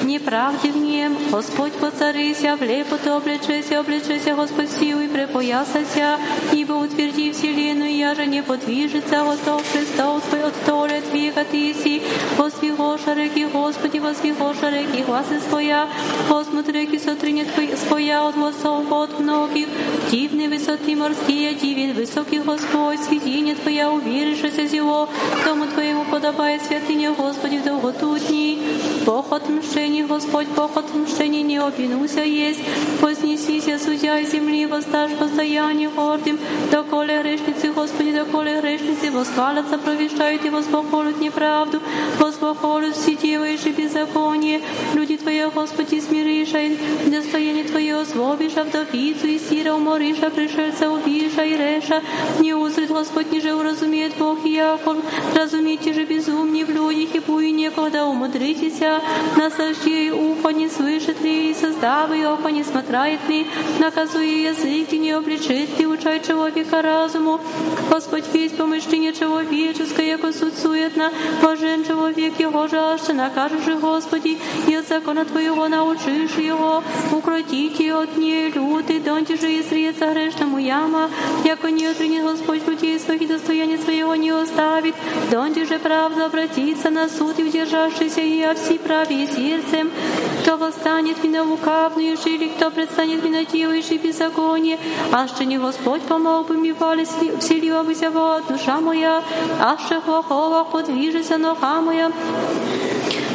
неправде в нем. Господь воцарися, в лепоту облечеся, облечеся Господь в силу и препоясася, ибо утверди вселенную, я же не подвижется, готов престол Твой от толи от века Ты си, возвигоша реки, Господи, возвигоша реки, гласы своя, Господь реки сотринет своя от глазов от многих, дивны высоты морские, дивен высокий Господь, святине Твоя, уверишься зело, Дому Твоему подобает святыня, Господи, в долготу дней. Бог отмщений, Господь, Бог отмщений, не обвинуся есть. Вознесися, судья земли, воздашь воздаяние гордым, доколе грешницы, Господи, доколе грешницы восхвалятся, провещают и возбохолют неправду, возбохолют все делаешь и беззаконие. Люди Твои, Господи, смириша, и достояние Твое злобиша, вдовицу и сира умориша, пришельца убиша и реша, не узрит Господь, ниже уразумеет Бог, и яко разумейте же безумнее в людях, и буй некогда умудритеся, насаждей ухо не слышит ли, и создав и око не смотрает ли, наказуя язык и не обличит ли, учай человека разуму. Господь весь помышление человеческое, яко суд суетно, блажен человек его жажда, накажешь же, Господи, и от закона Твоего научишь его, укротите от ней люты, донте же и средца грешному яма, яко не отринет Господь путей своих и достояния своего не оставит, донте же правда обратится на суд и удержавшийся и о всей праве сердцем, кто восстанет меня лукавную жили, кто предстанет меня делающий беззаконие, аще не Господь помог бы мне вселила бы душа моя, аще хохова подвижется нога моя,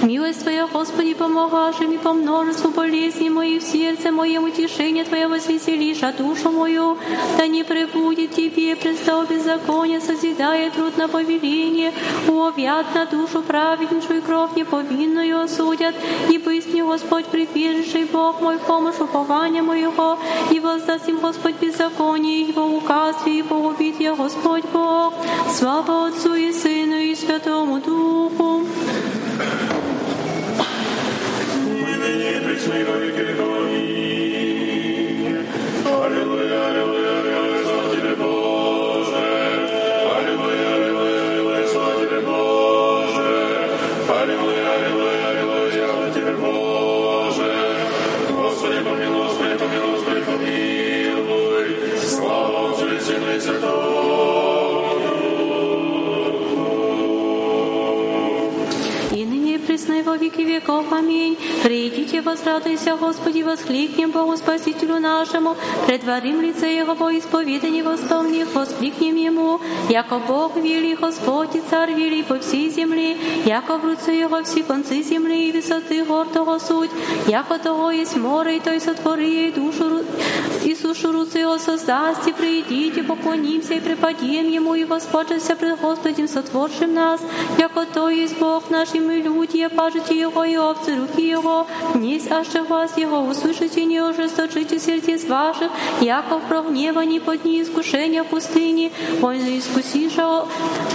Милость Твоя, Господи, помогашь ми по множеству болезней моих в сердце моем, утешение Твое возвеселиша душу мою, да не пребудет Тебе престол беззакония, созидая труд на повеление, увят на душу праведнейшую кровь неповинную осудят, и бысть мне Господь прибежишь, Бог мой, помощь упования моего, и воздаст им Господь беззаконие, его указстве, и погубит я Господь Бог. Слава Отцу и Сыну и Святому Духу. Ныне присно и веки веков. Аминь. Придите, возрадуйся, Господи, воскликнем Богу Спасителю нашему, предварим лице Его по исповедании восполних, воскликнем Ему, яко Бог вели, Господь и Царь вели по всей земле, яко в руце Его все концы земли и высоты гор того суть, яко того есть море, и той сотвори и душу и сушу руцы Его создаст, и придите, поклонимся и преподем Ему, и воспочимся пред Господем, сотворшим нас, яко то есть Бог наш, и мы люди, пажите Его и овцы руки Его, несть аще вас Его, услышите, не ожесточите сердец ваших, яко в прогневании под дни искушения в пустыне, он же искусиша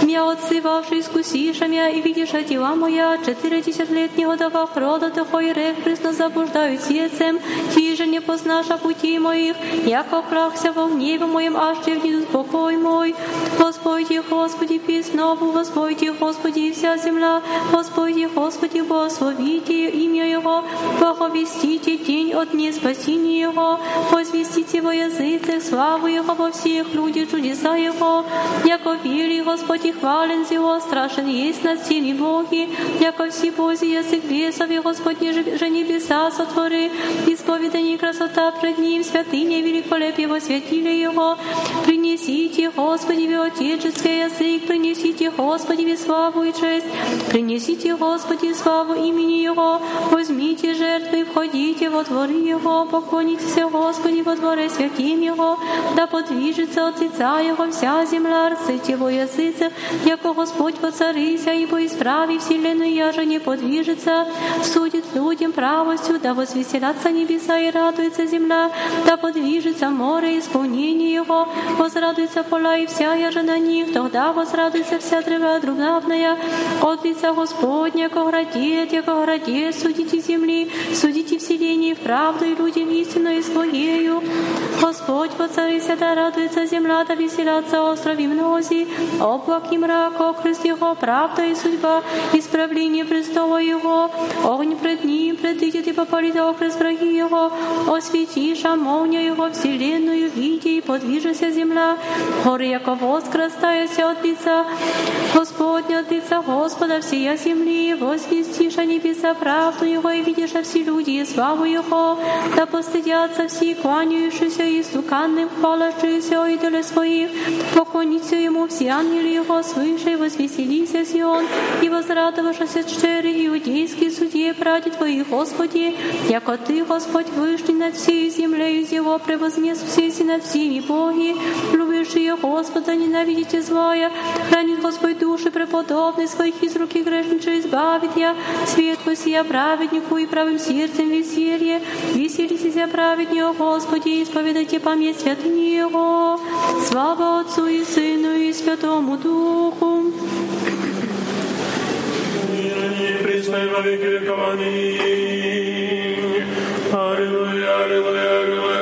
мя отцы ваши, искусиша мя, и видишь дела моя, четыредесят лет не годовах рода, того и рех присно заблуждают сердцем, ти же не познаша пути моих, яко прахся во гневе моем, аж внизу покой мой. Господи, Господи, песнову, Господи, Господи, вся земля, Господи, Господи, благословите имя Его, благовестите день от дней спасения Его, возвестите во языцах славу Его во всех людях чудеса Его, яко вели Господи, хвален Его, страшен есть над всеми боги, яко все Божий язык бесов и Господи же небеса сотвори, исповедание красота пред Ним, святыня великолепие во святиле Его, принесите, Господи, в Отеческий язык, принесите, Господи, в славу и честь, принесите, Господи, славу имени Его, возьмите жертвы, входите во дворы Его, поклонитесь, Господи, во дворе святим Его, да подвижется от лица Его вся земля, рците во языцах, яко Господь воцарися, ибо исправи вселенную, я же не подвижется, судит людям правостью, да возвеселятся небеса и радуется земля, да подвижется море, исполнение Его, возрадуется поля и вся я же на них, тогда возрадуется вся древа другнавная, от лица Господня, ко градет, яко градет, судите земли, судите вселение в правду и людям истинную своею. Господь воцарися, да радуется земля, да веселятся острови мнози, облак и мрак, окрест Его, правда и судьба, исправление престола Его, огонь пред Ним предыдет и попалит окрест враги Его, осветишь молния Его вселенную, види и подвижется земля, горы яко воскрастаяся от лица Господня, от лица Господа всея земли, возвестишь небеса правду Его и видишь все люди и славу Его, да постыдятся все кланяющиеся и стуканным хвалящиеся идолы своих, поклониться Ему все ангелы Его свыше, и возвеселися Сион, и возрадовавшися четыре иудейские судьи, прадед Твои, Господи, яко Ты, Господь, вышли над всей землей из Его, превознес все над всеми боги, любящие Господа, ненавидите злая, хранит Господь души преподобный своих из руки грешнича избавит я, свет сия праведнику и правым сердцем веселье, веселитесь праведнее, Господи, исповедайте память святыни Его, слава Отцу и Сыну и Святому Духу. Ныне пресной во веки веков. Аминь. Аллилуйя, аллилуйя, аллилуйя,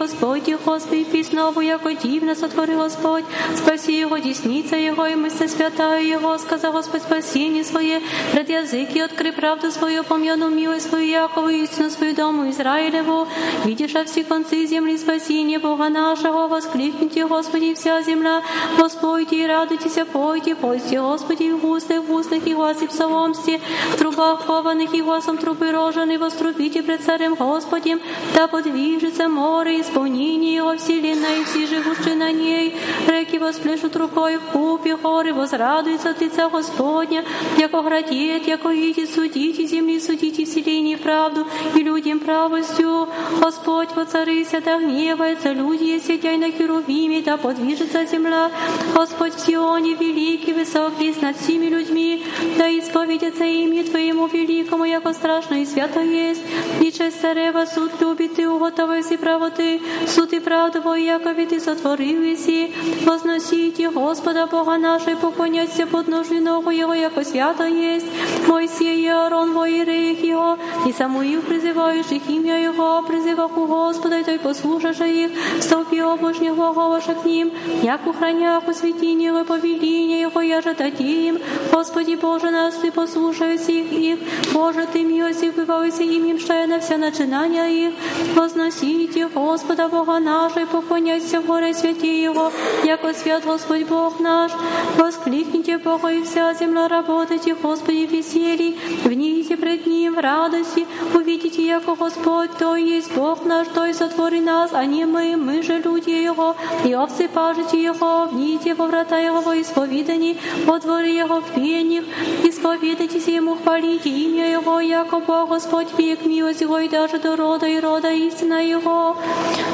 Веков. Аминь. Господи, Господи, писнову, яко дивно сотвори Господь. Спаси Его, десница Его, и мысль святая Его. Сказал Господь спасение свое, пред языки откры правду свою, помянул милость свою, Якову, истину свою дому Израилеву. Видишь, а все концы земли спасение Бога нашего, воскликните, Господи, вся земля, Господи, и радуйтесь, пойте, пойте, Господи, в устах, в устах и гласе псаломсте, в трубах хованных и гласом трубы рожены, вострубите пред царем Господем, да подвижется море, исполнение его вселенной, и все живущие на ней, реки восплещут рукой в купе, хоры возрадуются от лица Господня, яко градет, яко идет, судите земли, судите вселение в правду, и людям правостью. Господь воцарися, да гневается, люди, сидя на херувиме, да подвижется земля. Господь в Сионе великий, высокий, над всеми людьми, да исповедятся имя Твоему великому, яко страшно и свято есть. И честь царева суд любит, и уготовай и правоты, суд и правду Твой, якове Ты сотворил еси, возносите Господа Бога нашей, поклоняйся под ножи ногу Его, яко свято есть, Моисей и Аарон, во иереях Его, и Самуил призывающих имя Его, призывах у Господа, и Той послушаша их, столпи облачных глаголаша к ним, як у хранях у святине Его, повеление Его, я же им, Господи Боже нас, Ты послушайся их, их, Боже, Ты милостив, бывайся им, им на все начинания их, возносите Господа Бога нашей, поклоняйся в горе святи Его, яко свят Господь Бог наш, воскликните Бога и вся земля работайте, Господи, веселье, вните пред Ним в радости, увидите, яко Господь, то есть Бог наш, то и сотвори нас, а не мы, мы же люди Его, и овцы пажите Его, вните во врата Его во исповедании, во дворе Его в пениях, исповедайтесь Ему, хвалите имя Его, яко Бог Господь век, милость Его и даже до рода и рода истина Его.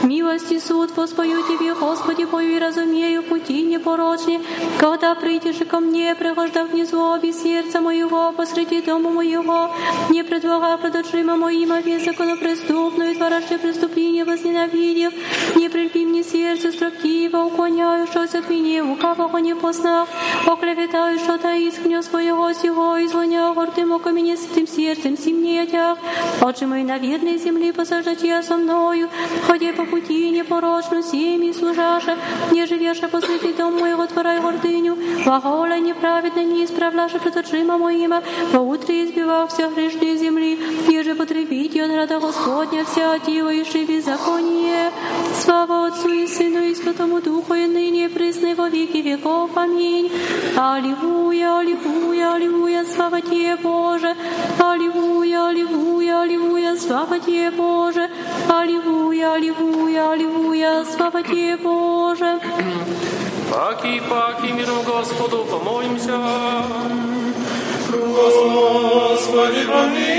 Милость и суд воспою Тебе, Господи, пою и разумею пути непорочни, когда придешь ко мне, пригожда внизу оби сердца моего, посреди дома моего, не предлагай пред очима моим весь законопреступную, творящее преступление возненавидев, не прильпи мне сердце строптиво, уклоняющегося от меня, лукавого не поснах, оклеветающего из гнезд своего сего, и звоня гордым око меня святым сердцем, симнетях, отче мои на верной земли посажать со мною, ходи по пути непорочну, семьи служаша, не живеша посреди дом моего твора и гордыню, глагола неправедно не исправляша пред очима моима, во утре избивав всех грешных земли, еже потребите от рада Господня вся делающие беззаконие. Слава Отцу и Сыну и Святому Духу, и ныне и во веки веков. Аминь. Аллилуйя, аллилуйя, аллилуйя, слава Тебе, Боже. Аллилуйя, аллилуйя, аллилуйя, слава Тебе, Боже. Аллилуйя, аллилуйя, аллилуйя, слава Тебе, Боже. Паки, паки, миром Господу помолимся. Господи, помилуй.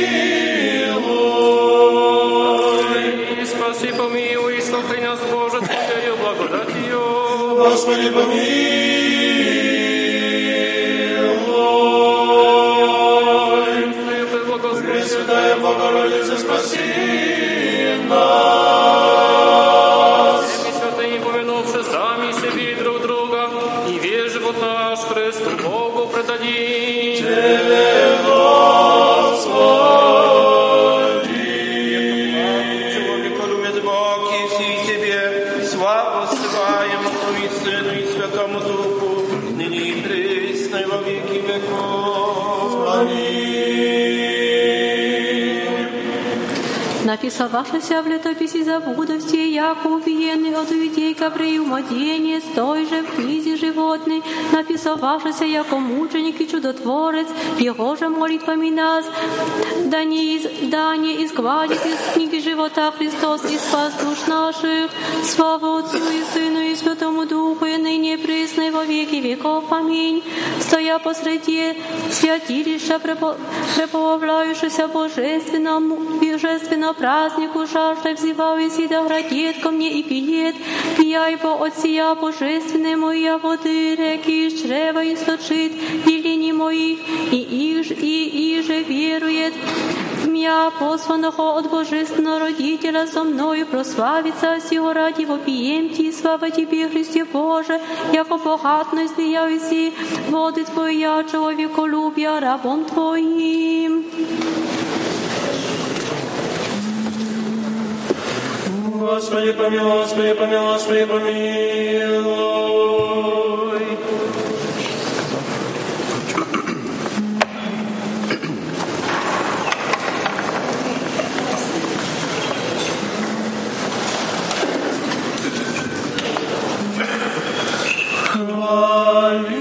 Спаси, помилуй, слухай нас, Боже, Твоею благодатью. Господи, помилуй. Пресвятая Богородица, нас. Написавшися в летописи забудовсти, яко убиенный от людей кабрею младенец, той же в книзе животной, написавшися яко мученик и чудотворец, его же молитвами нас, да не, из, да не из книги живота Христос и спас душ наших. Слава Отцу и Сыну и Святому Духу, и ныне присно и во веки веков. Аминь. Стоя посреди святилища, преполавляющийся божественному, божественно празднику, жажда взывал и сида градет ко мне и пиет, пияй по от сия божественной моя воды, реки из чрева источит, и линий моих, и их, и иже верует, Меня посланного от Божественного Родителя со мною прославиться сего ради вопием Ти, слава Тебе, Христе Боже, яко богатно излияйся воды Твоя, человеколюбия, рабом Твоим. Господи, помилуй, Господи, помилуй, Господи, помилуй. Хвалите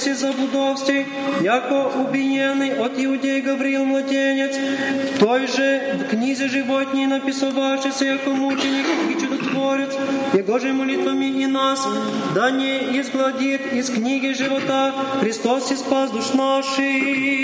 си заблудовсти, яко убиены от иудей Гавриил Младенец, той же в книзе животней написавшийся яко мученик и чудотворец, его же молитвами и нас, да не изгладит из книги живота Христос и спас душ наших.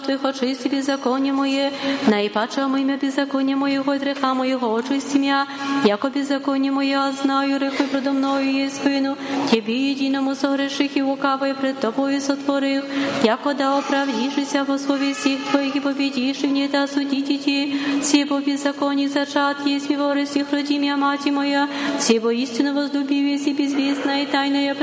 Твоих очисти беззаконие мое, наипаче омыймя беззаконие моего и греха моего очисти меня, яко беззаконие мое знаю, рехуй предо мною есть вину, Тебе единому согреших и лукавой пред Тобою сотворих, яко да оправдишься во слове сих Твоих и победишь, и не да судите те, все по беззаконии зачат, есть ми воры сих мать моя, все во истину возлюбивец и безвестная и тайная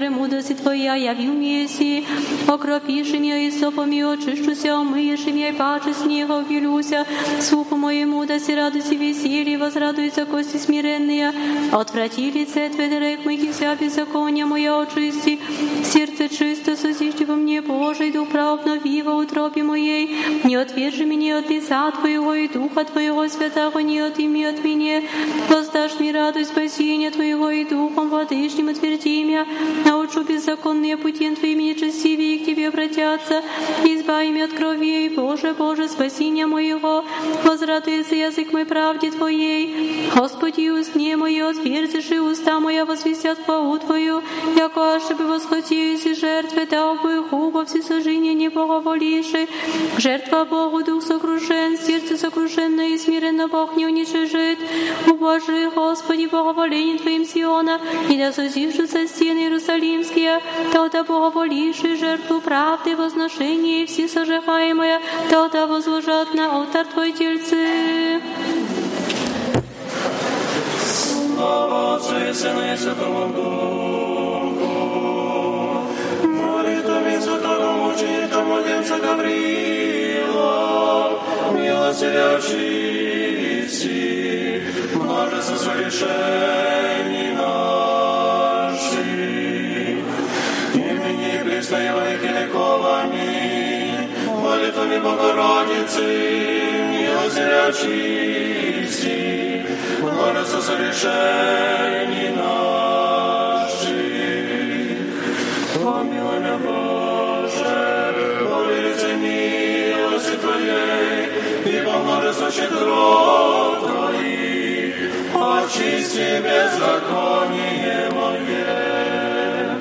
премудрости Твоя, явил мне си, окропишь меня и сопом и очищуся, омыешь меня и паче снега убелюся, слуху моему да се радуйся веселье, возрадуйся кости смиренные, отврати лице Твое, дрех моих и вся беззакония моя очисти, сердце чисто созижди во мне, Божий дух прав обнови во утробе моей, не отвержи меня от лица Твоего и Духа Твоего святого не отыми от меня, воздашь мне радость спасения Твоего и Духом Владычним утверди меня, научу беззаконные пути Твоими нечестивее к Тебе обратятся, избави меня от крови, Боже, Боже, спасения моего, возрадуется язык мой правде Твоей, Господи, устне мое, отверзишь и уста моя возвестят хвалу Твою, яко ошибы восхотились и жертвы, дал бы губа всесожжения не благоволивши, жертва Богу дух сокрушен, сердце сокрушенное и смиренно Бог не уничижит, убожи, Господи, благоволение Твоим Сиона, и да созижутся стены Иерусалимские, тогда благоволивши жертву правды, возношение и все сожигаемое, тогда возложат на алтарь Твой тельцы. Слава Отцу и Сыну и Святому Духу. Мученика младенца Гавриила, милости очисти, множество согрешений наших. Имени Христа и. Аминь. Молитвами Богородицы, милости очисти, множество согрешений наших. Помилуй множеству щедрот Твоих, очисти беззаконие мое.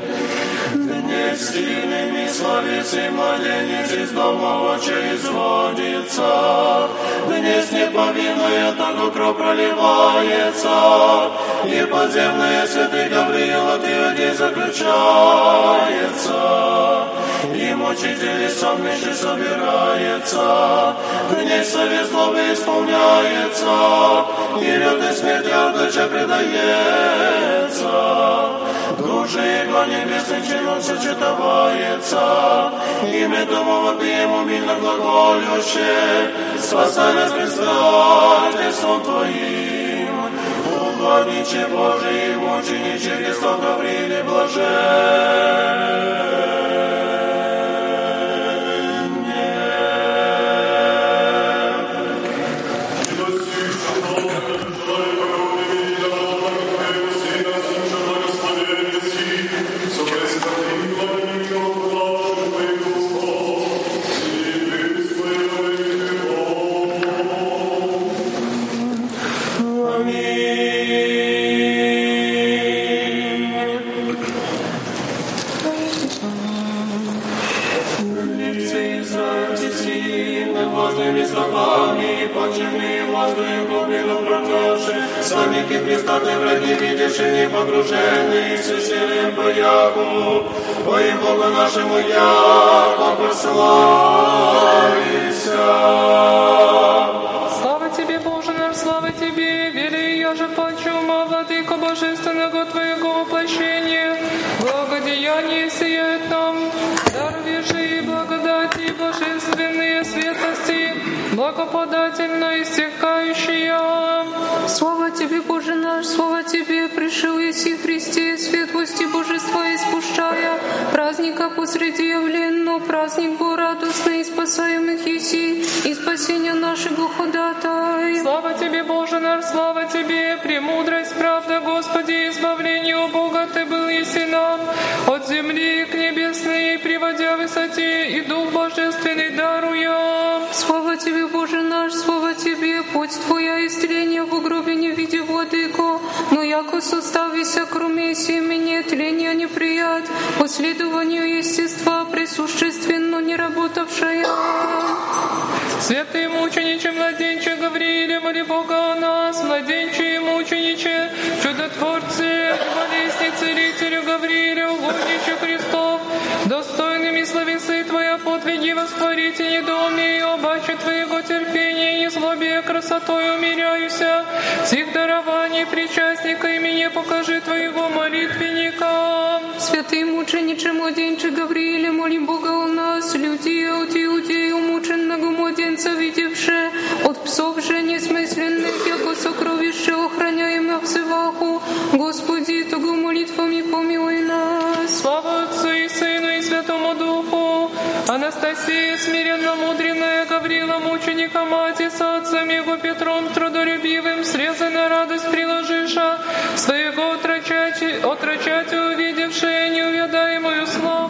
Днестильными словицы младенец из дома очи изводится, Днес неповинная, так кровь проливается, и подземная святый Гавриил от людей заключается, и мучители сонмище собирается, в ней совет злобы исполняется, и лютой смерти отдача предается. Души его небесным чином сочетовается, имя тому вопием умильно глаголюще, спасай нас предстательством Твоим. Угодниче Божий, мучениче Христов Гавриле Лице враги, видевши не погруженные, с весельем боягу, имя Бога нашему яко прославися. Слава Тебе, Боже наш, слава Тебе, вели я же почума, владыка божественного Твоего воплощения, благодеяние сияет нам, же и благодати божественные светости, благоподательно истекающие. Слава Тебе, Боже наш, слава Тебе, пришел Иси Христе, светлости Божества испущая, праздника посреди явленного, праздник был радостный, спасаемых Иси, и спасения нашего ходатай. Слава Тебе, Боже наш, слава Тебе, премудрость, правда, Господи, избавление у Бога Ты был еси нам, от земли к небесной, приводя высоте, и Дух Божественный даруя. Слава Тебе, Боже наш, слава Тебе, путь Твоя исцеление в гробе не види, Владыко, но яко составися, кроме семени, тления неприят, последованию естества, присущественно не работавшая. Святый мучениче, младенче, Гаврииле, моли Бога о нас, младенче и мучениче, чудотворце, болезни, целителю Гаврииле, угодниче Христов, достойными словесы Твоя подвиги воспарите, недоумею, обаче Твоего терпения, не злобе, красотой умиряюся, всех дарований причастника имени покажи Твоего молитвенника. Святый мучениче, младенче Гаврииле, моли Бога о нас, людей от иудею, мученного младенца видевше, от псов же несмысленных, яко сокровище охраняемых всеваху, Господи, того молитвами помилуй нас. Слава Отцу и Сыну и Святому Духу, Анастасия, смиренно мудренная, Гаврила, мученика мати, с отцем его Петром, трудолюбивым, срезанная радость приложиша, своего отрочати, отрочати увидевшая неувядаемую славу.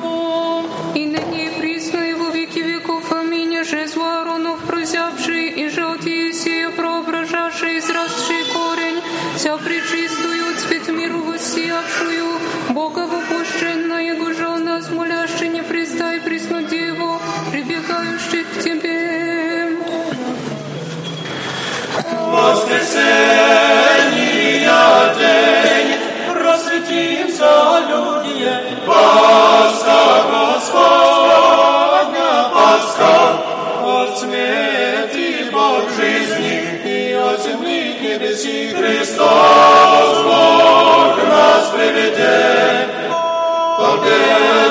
Воскресенья день, просветится люди, Пасха Господня, Пасха, от смерти Бог жизни, и от земли к небеси Христос Бог. Нас приведет, победную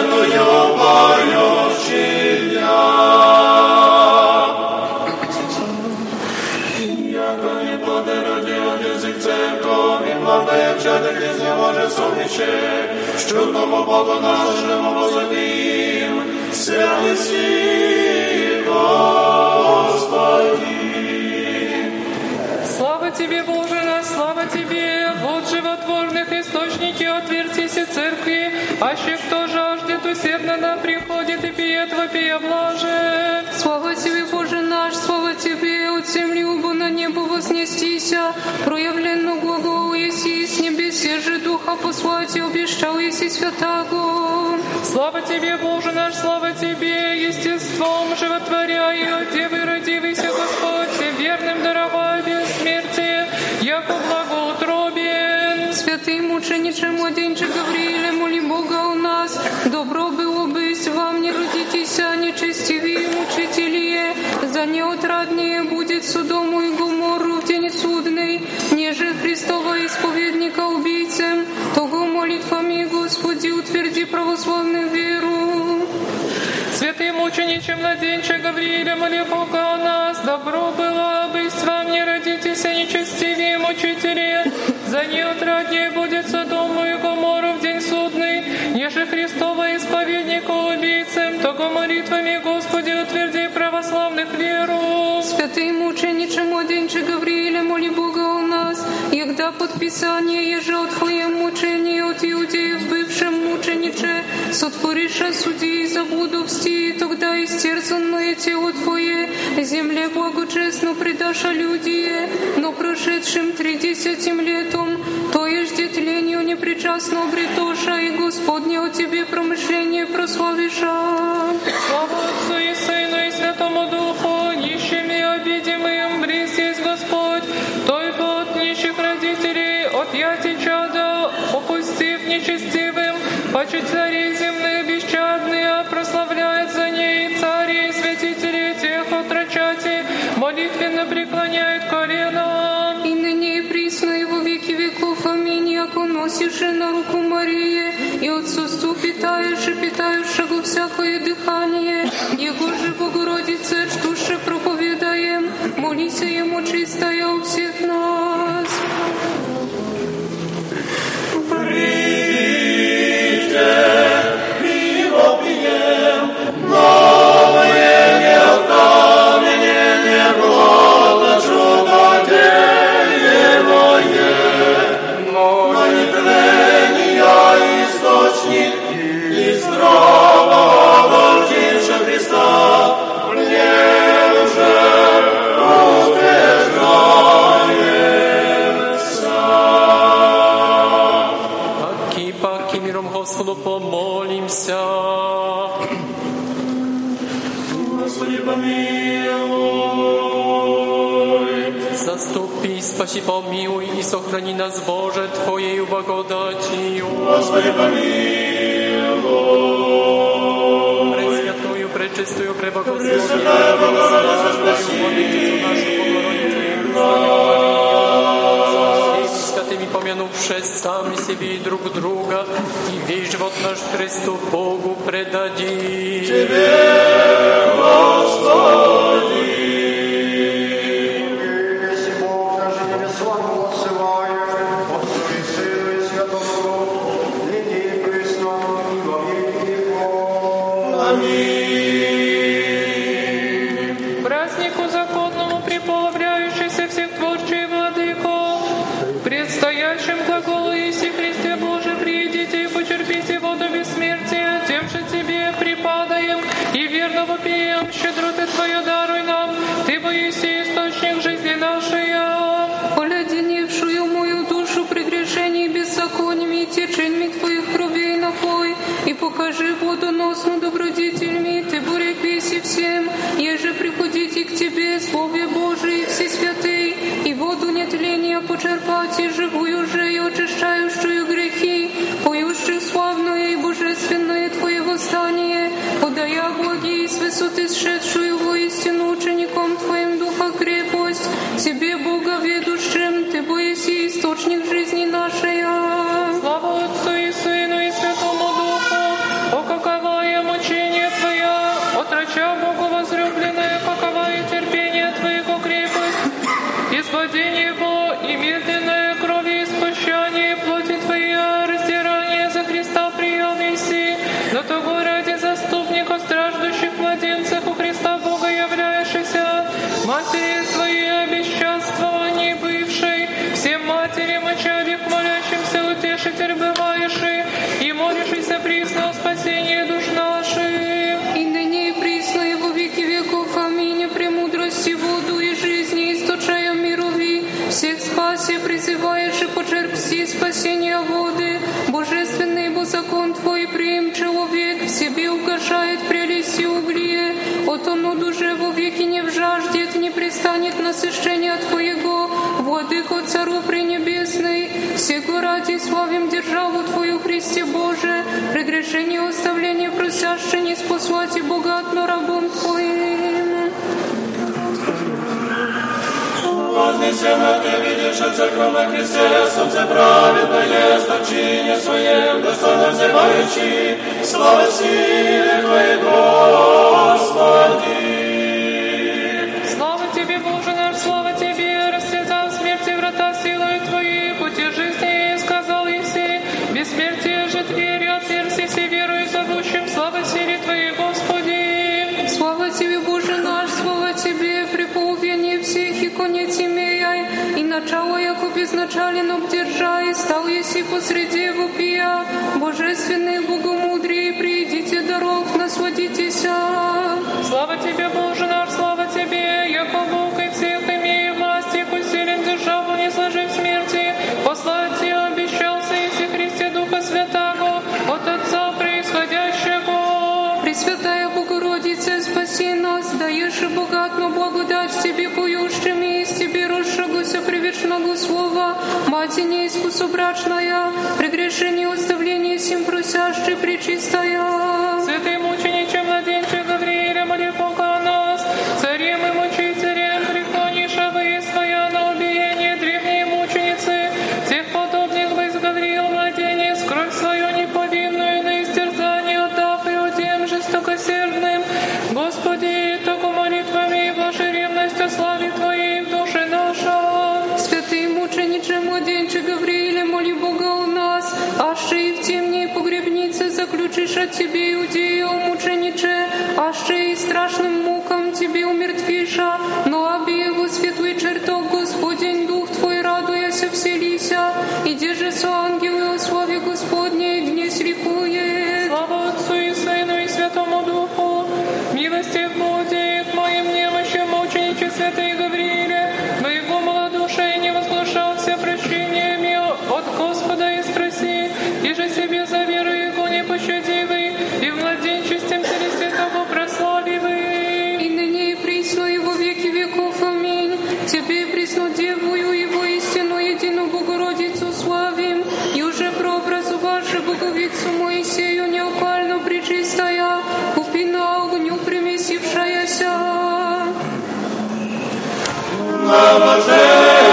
Богу нашему возлюбим, святости Господи. Слава Тебе, Боже наш, слава Тебе, вот животворных источники отвертися церкви, аще кто жаждет усердно нам приходит и пьет вопия блаже. Слава Тебе, Боже наш, слава Тебе, от земли убо на небо вознестися, проявленно глагол еси, с небесе же Духа послать, и обещал еси святаго. Слава Тебе, Боже наш, слава Тебе, естеством животворяя, от Девы родивайся, Господь, верным даровай бессмертие, яко благоутробен. Святый мучениче, младенче Гаврииле, моли Бога у нас. Добро было быть вам, не родитесь, а нечестивее мучителие. За неотраднее мучениче, младенче Гаврииле, моли Бога о нас. Добро было быть вам, не родитесь, а нечестивее мучителие. За неотраднее будет Содому и Гоморру в день судный, неже Христова исповедника убийцем, того молитвами, Господи, утверди православных веру. Святый мучениче, младенче Гаврииле, моли Бога о нас, егда подписание еже от Твоем бывшем мучениче, сотвориша судьи заблудовсти, тогда истерзанное тело Твое, земле благочестно предаша людие, но прошедшим тридесятим летом, то ежде тлению непричастно обретоша, и Господне о Тебе промышление прославиша. Паче царей земных а прославляет ней цари и святители тех отрочати, молитвенно преклоняет колено. И ныне и присно и веки веков, аминь, носишь на руку Марии, и отцовству питаешь и питаешь шагу всякое дыхание, помилуй и сохрани нас, Боже, Твоею благодатью. Господи, помилуй. Пресвятую, пречистую, преблагословенную, Пресвятая Богородица, спаси Владычицу нашу, Богородицу и Христу, святыми помянувши сами себе и друг друга, и весь живот наш Христу Богу предадим. Если с высоты сшедшую воистину учеником Твоим духа крепость, Тебе, Бога ведущим, Ты боиси источник жизни нашей. вознесе на тебе, діша церква на Христе, сонце праведно є, ставчиня своє, достойно взимаючи, слава силі Твоє Господи. посреди вопия, божественные богомудрие, придите дорог, насладитесь. Слава тебе, Боже наш, слава тебе, яко Бог и всех имея власть, яко силен державу, не сложив смерти, послать тебе обещался Иисус Христе Духа Святаго, от Отца происходящего. Пресвятая Богородица, спаси нас, даешь и богатну благодать, речного слова, мати неискусу брачная, при грешении уставление сим просящий причистая. Hashem.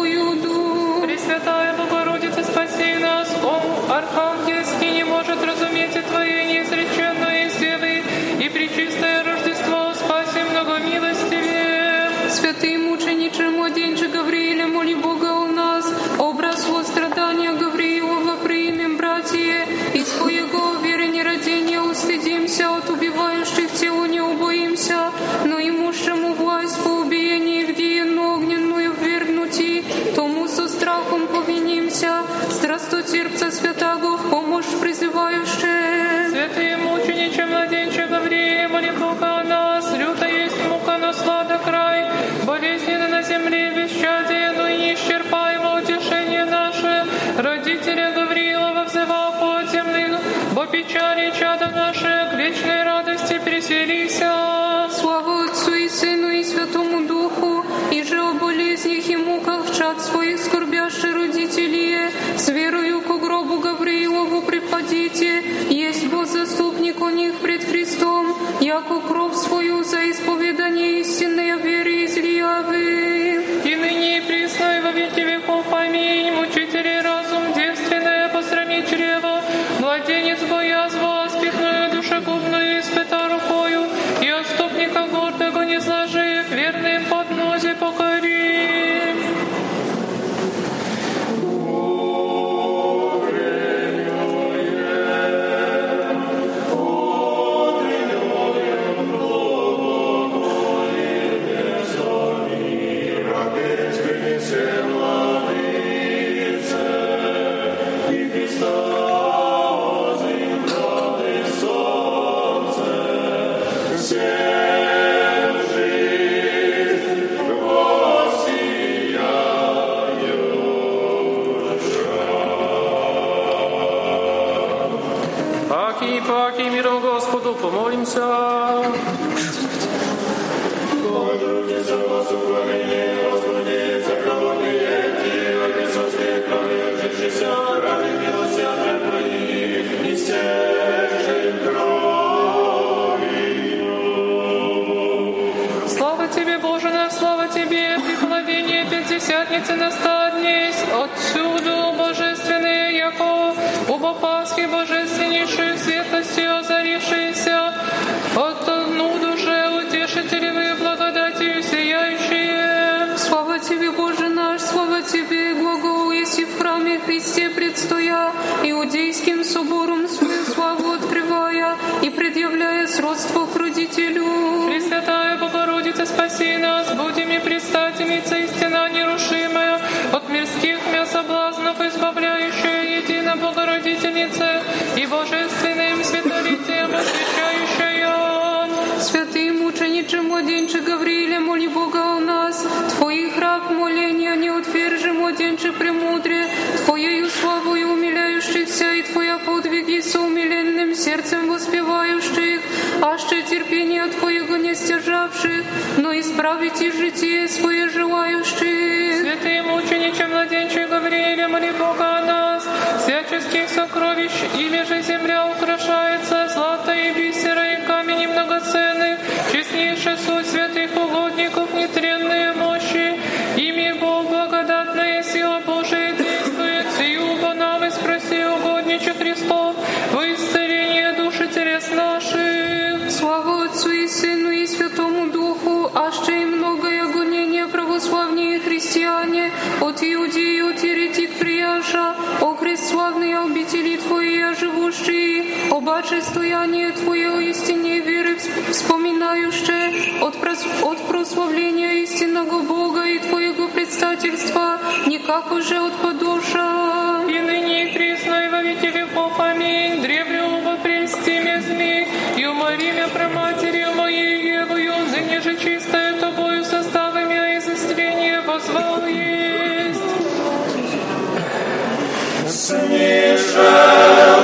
Архангельский не может разуметь и твоей неизреченное. святительнице и Божией житейских сокровищ, ими же земля украшается злато и бисера и камень многоценных, честнейший суть святых угодников, как уже от подуша, и ныне и пресно, и во веки веков. Аминь. Древню оба прести мезми, и умори меня про матерью моей Евою, за неже чистая тобою составами, а из истрения возвал есть. Снижай.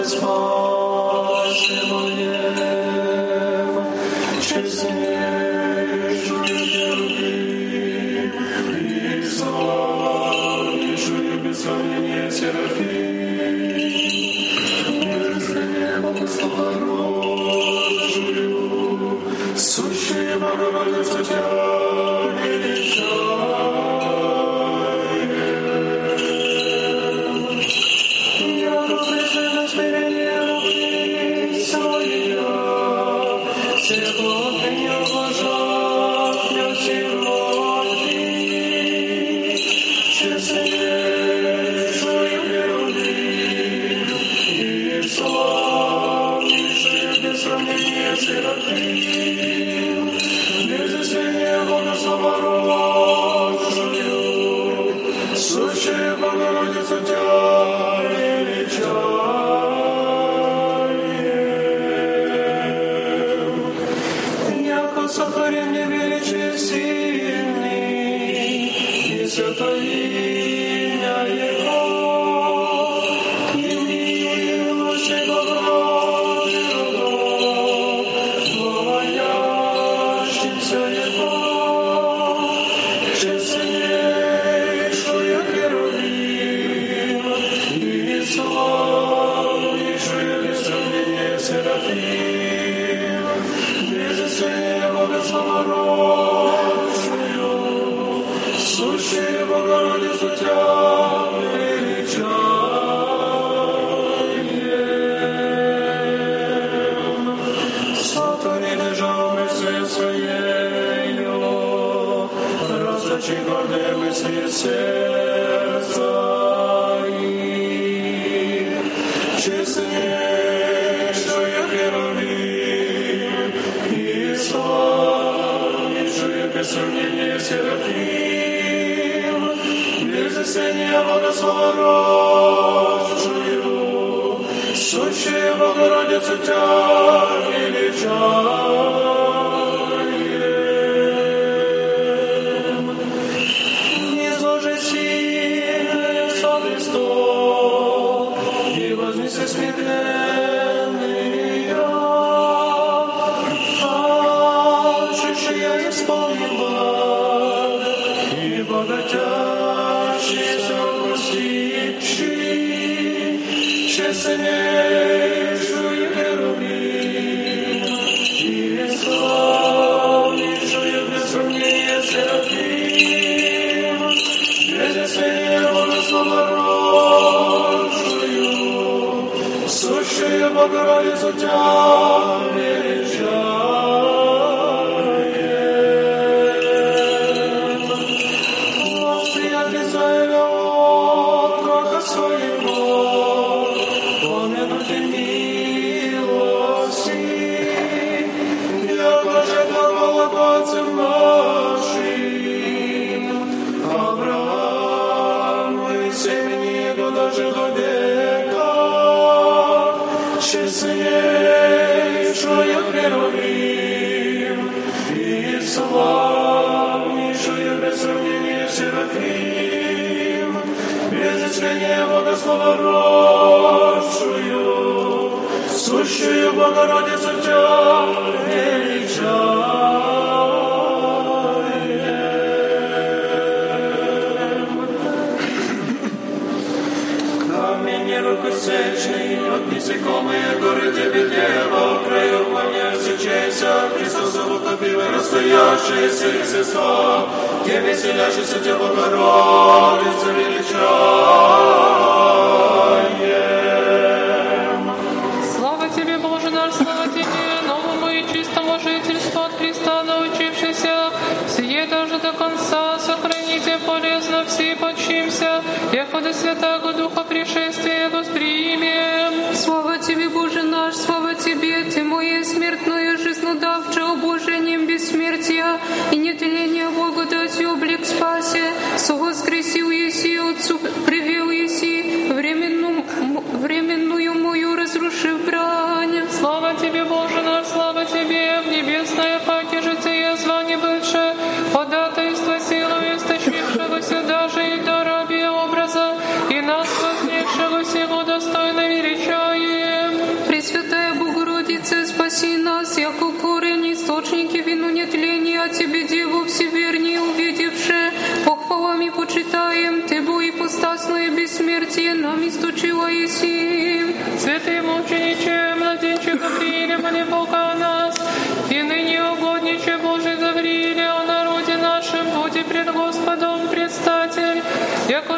Моя Боже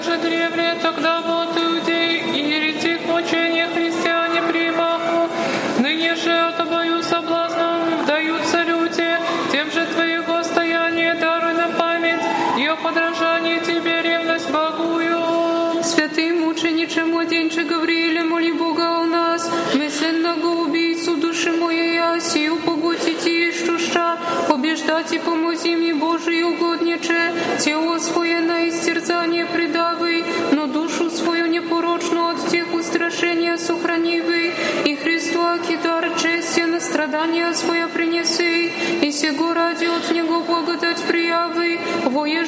же древнее, тогда вот и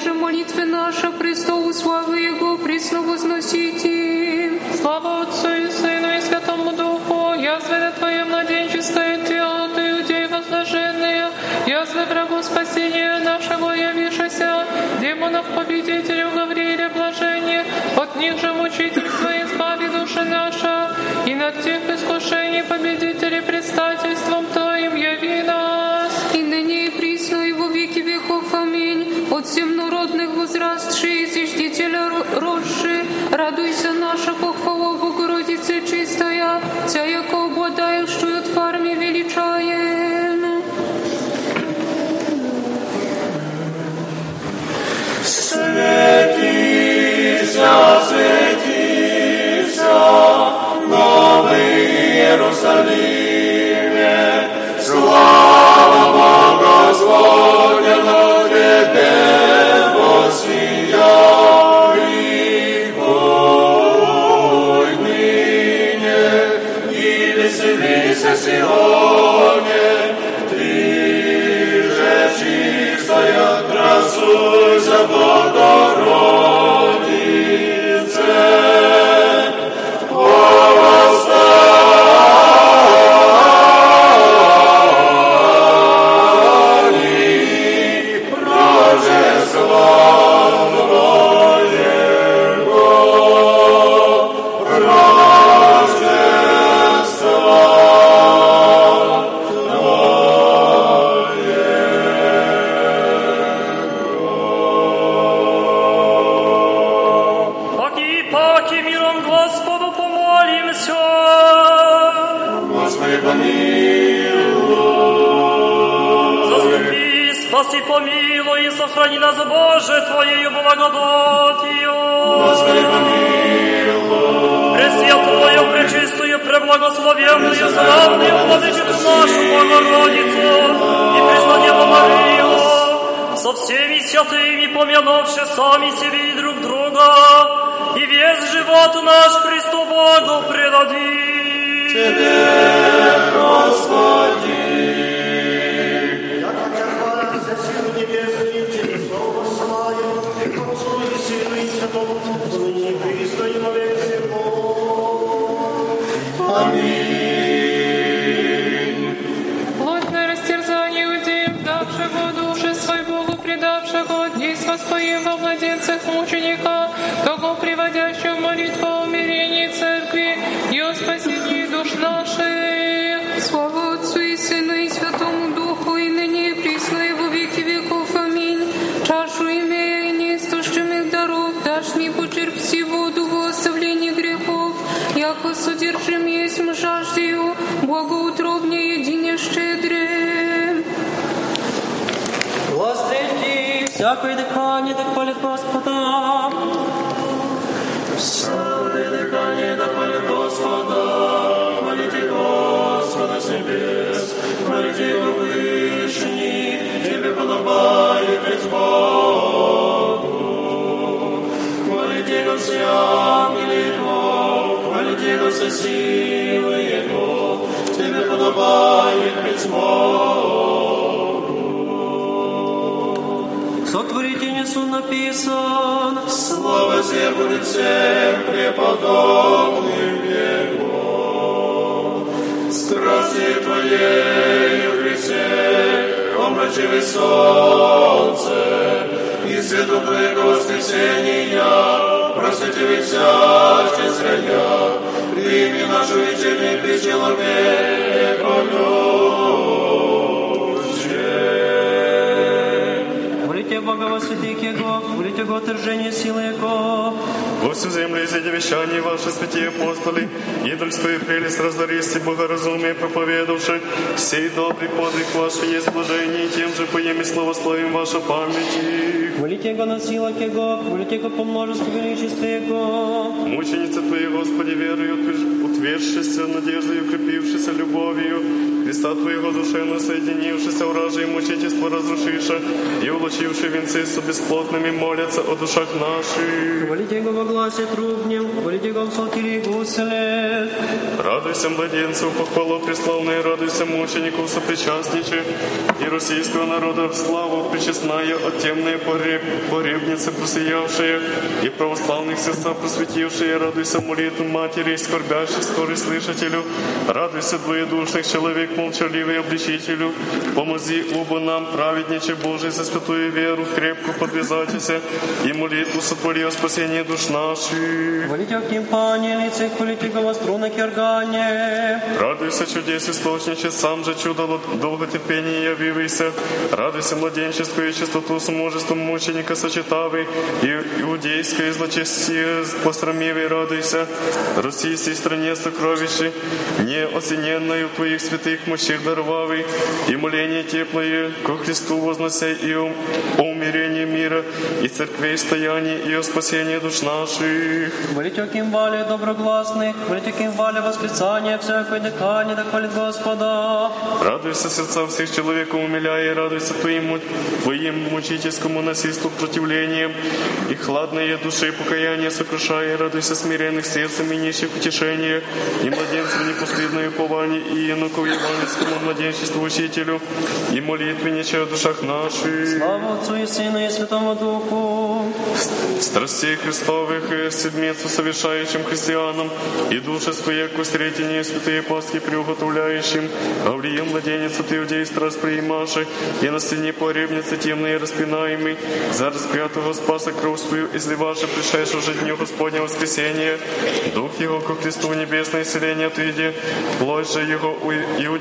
же молитвы наша престолу славы Его пресно возносите. Слава Отцу и Сыну и Святому Духу, язвы на Твое младенческое тело, Ты людей возложенные, язвы врагу спасения нашего явившегося, демонов победителю Гаврииля блажение, от них же мучительство избави души наша, и над тех искушений победителей предстательством Твоим яви нас. И ныне и присно и во веки веков. Аминь. От 17 родивший и Сиштителя росший, радуйся наша похвала. Пречистую, преблагословенную, славную Владычицу нашу Богородицу и Преснодеву Марию, со всеми святыми, помянувши сами себе и друг друга, и весь живот наш Христу Богу предадим. Тебе, Господи. Всякое дыхание, так палит Господа. Всякое дыхание, да хвалит Господа, хвалите Господа с небес, хвалите Его Вышний, Тебе подобает ведь Богу. Хвалите Его все ангелы Его, хвалите Его Тебе подобает Сотворите несу написан. Слава будет всем преподобным Его. Страсти Твоей, Христе, омрачивай солнце, и свету Твоего воскресения, просвети всяче зря, прими нашу вечернюю при человеке Во святых Его, молите Его отвержение силы Его. Всю землю изыди вещание ваши святые апостоли, идольство и прелесть раздаристи богоразумие проповедовавши, сей добрый подвиг ваш есть блажение, тем же поеми славословим ваша память. Молите Его на силах Его, молите Его по множеству величества Его. Мученица Твоей, Господи, верою, утвердшися, надеждой, укрепившися любовью, Христа Твоего душевно соединившися, вражи и мучительство разрушивши, и улучивши венцы с бесплотными, молятся о душах наших. Хвалите Его во гласе трубнем, хвалите Его в псалтире и гусле. Радуйся, младенцу, похвалу преславной, радуйся, мученику, сопричастничи, и российского народа в славу причестная, от темной погреб, погребницы просиявшие, и православных сестра просветившие, радуйся, молитву матери, скорбящей, скорый слышателю, радуйся, двоедушных человек, век молчаливый обличителю, помози оба нам, праведниче Божий, за святую веру, крепко подвязайтеся и молитву сотвори о спасении душ наших. Хвалите Кимпане, лице, хвалите Говострона Кергане. Радуйся, чудес источниче, сам же чудо долготерпения явивайся. Радуйся, младенческую чистоту с множеством мученика сочетавый, и иудейское злочестие посрамивый радуйся. Руси сей стране сокровищи, не осененную Твоих святых мощей даровавый, и моление теплое ко Христу вознося и о, о умирении мира, и церквей стоянии, и о спасении душ наших. Хвалите Кимвале доброгласных, хвалите Кимвале восклицания всякой дыхания, да хвалит Господа. Радуйся сердца всех человеков, умиляя, радуйся Твоим, Твоим мучительскому насильству противлением, и хладные души покаяние сокрушая, радуйся смиренных сердцем и нищих утешения, и младенцев непоследное упование, и енуку евангельскому младенчеству учителю, и молитвенниче о душах наших. Слава Отцу и Сыну и Святому Духу. Страстей Христовых и седмицу совершающим христианам, и души свои к встретению святые Пасхи приуготовляющим, Гавриил, младенец от иудей, страст приимаши, и на стене погребницы темные распинаемый, за распятого Спаса кровь свою изливаши, пришедшего же дню Господня воскресения, Дух Его ко Христу в небесное селение отведи, плоть же Его у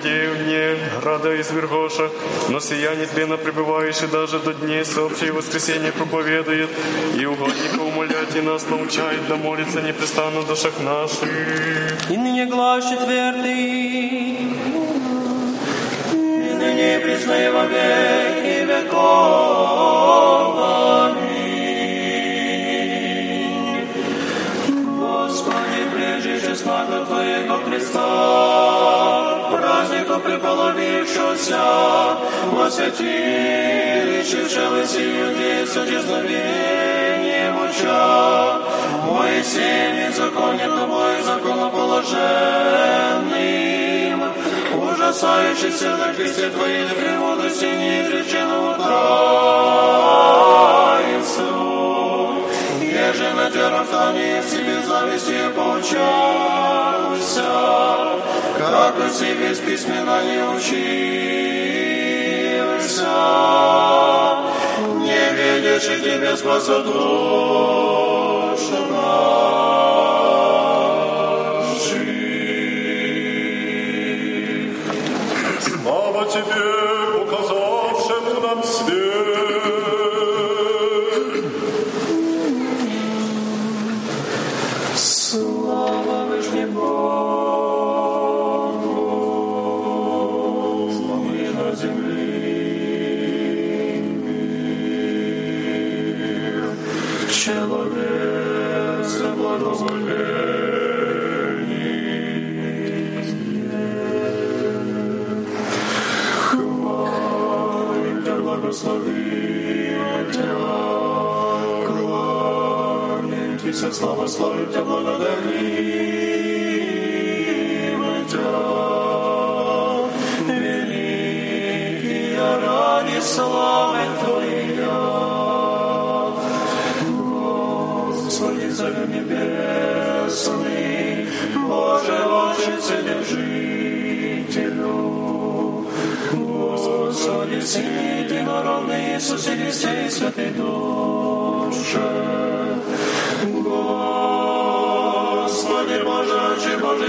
иудеев не рада извергоша, но сияние тлена пребывающий даже до дней всеобщее воскресение проповедует, и угодника умолять и нас научает, да молится непрестанно в душах наших. И ныне глаз четвертый. и ныне и во веки веков. Господи, прежде честного Твоего Христа, празднику приполовившегося, во святилище Вселесию Деца десновением уча, Моисеем законе Тобой законоположенным, ужасающийся на кресте Твоей премудрости неизреченному таинству. Еже на террастане себе завистью поучался, как у себе с письмена не учился, не видишь и тебе спаса душу Тебя, слава, славим Тебя, благодарим Тебя. Великий ради славы Твоя, Господи, Царь Небесный, Боже, Отче, Вседержителю, Господи, Сын Единородный Иисус, и всей Святой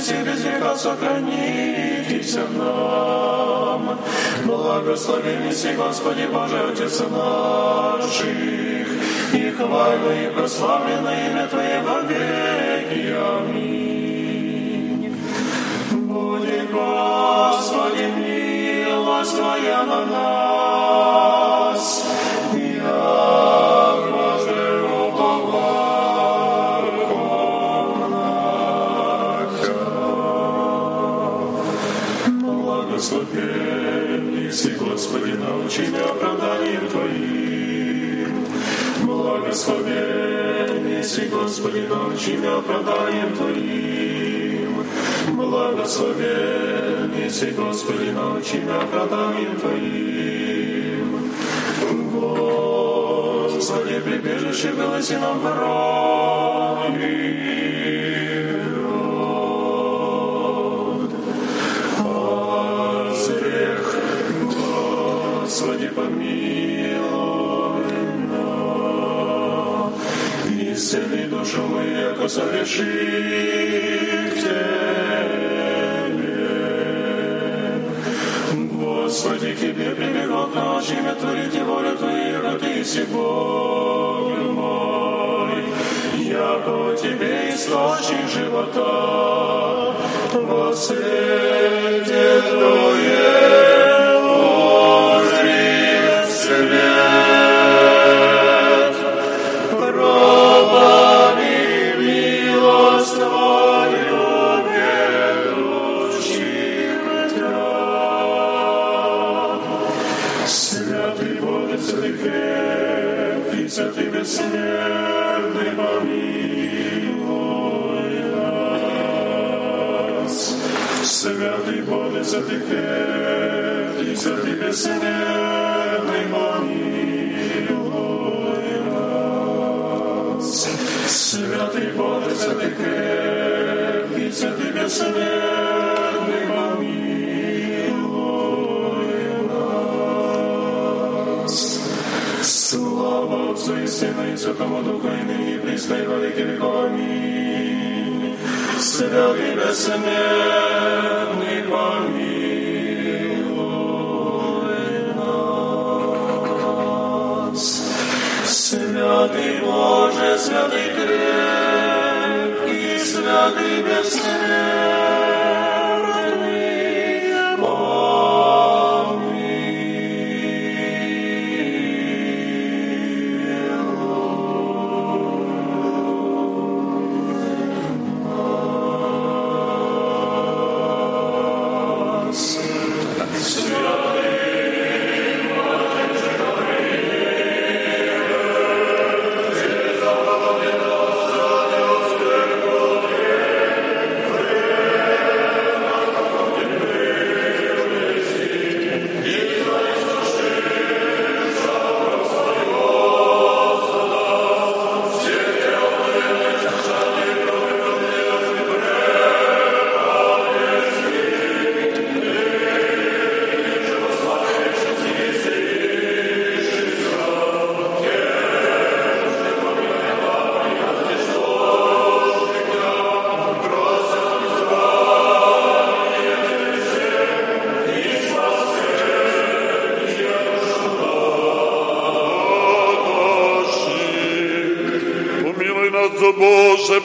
Сей без века сохранить молитесь нам. Благословен си, Господи Боже, Отец наших, и хвально и прославлено имя Твое во веки. Аминь. Будет, Господи, милость Твоя на нас, Господи, научи меня оправданием Твоим. Благословен си, Господи, научи меня оправданием Твоим. Господи, прибежище было си нам враги. Озрех, мою, яко согреших Тебе. Господи, к Тебе прибегал к ночи, имя творить и волю Твою, Ты си Бог мой. Яко Тебе источник живота, во Святый бессмертный, помилуй нас. Святый Боже, святый крепкий, святый бессмертный,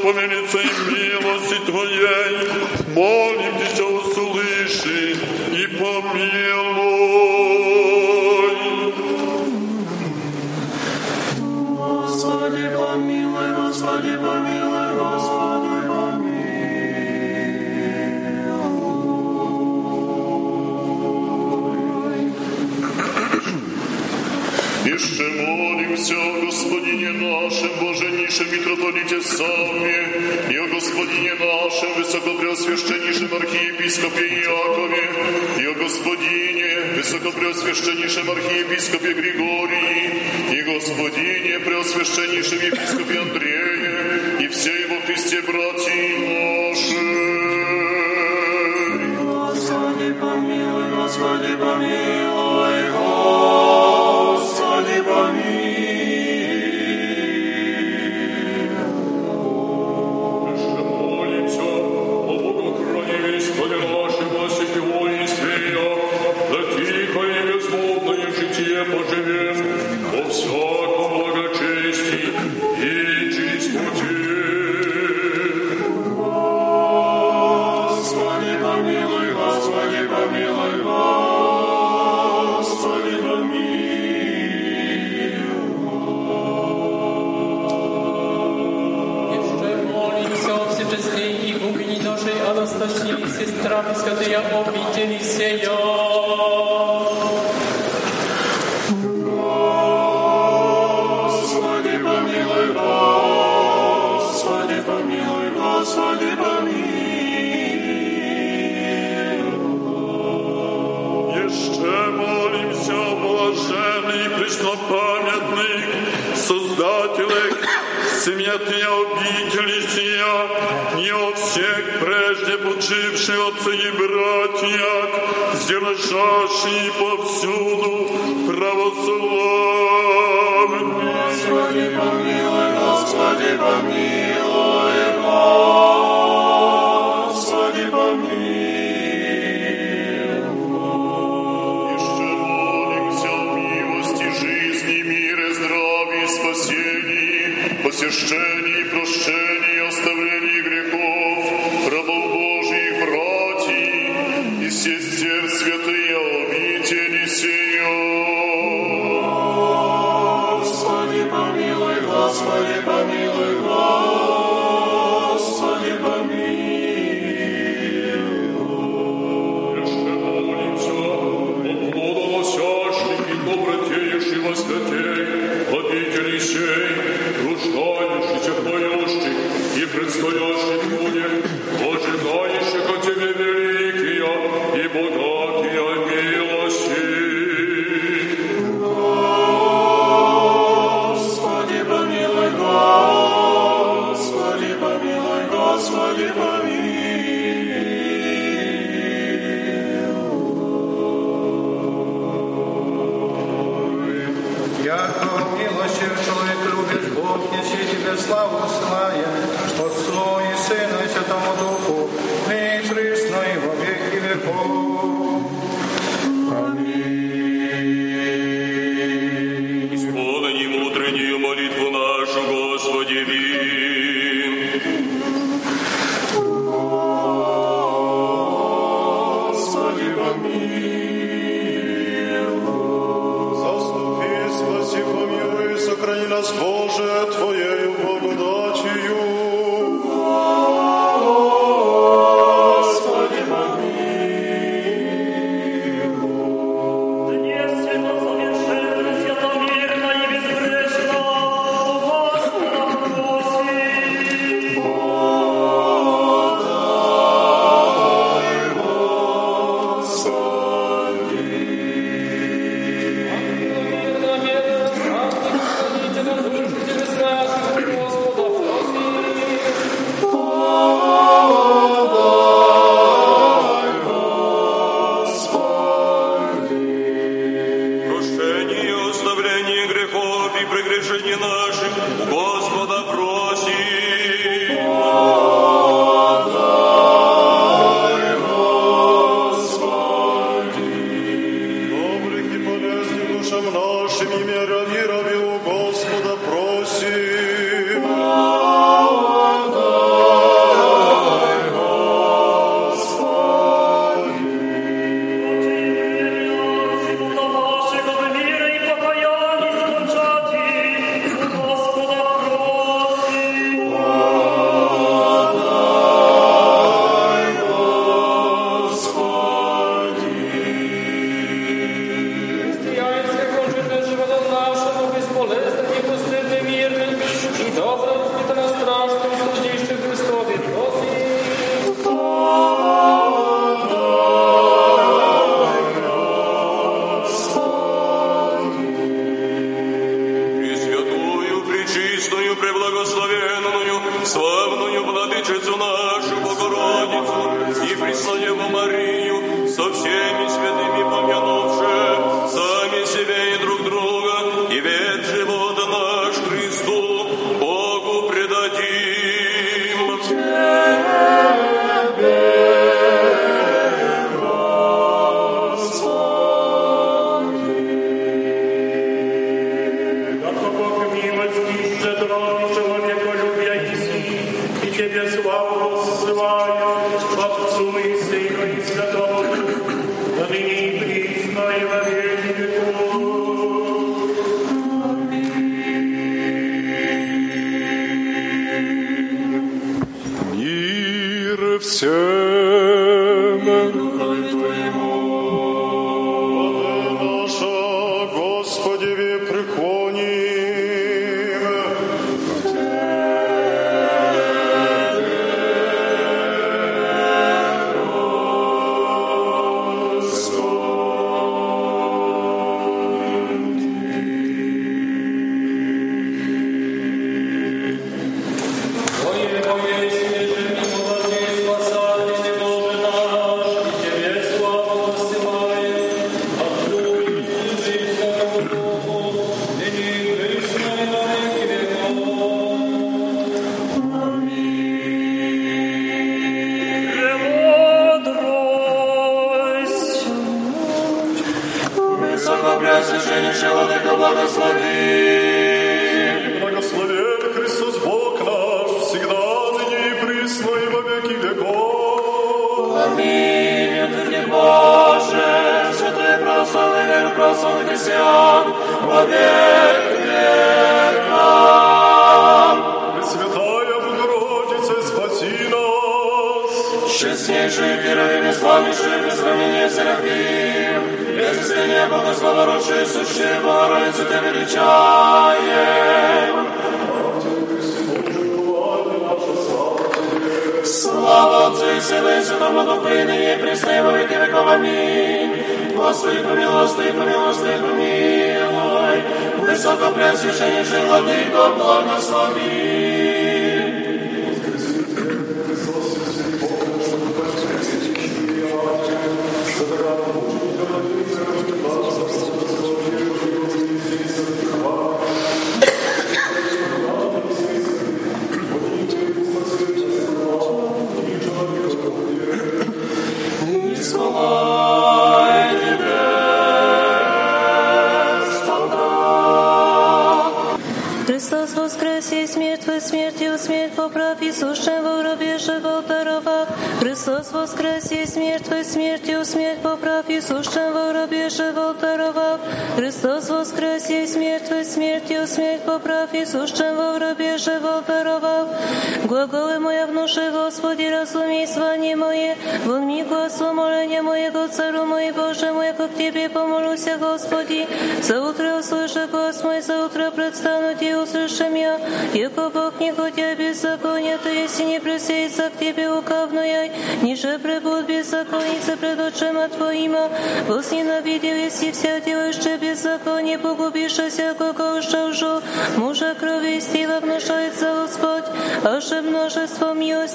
Боже,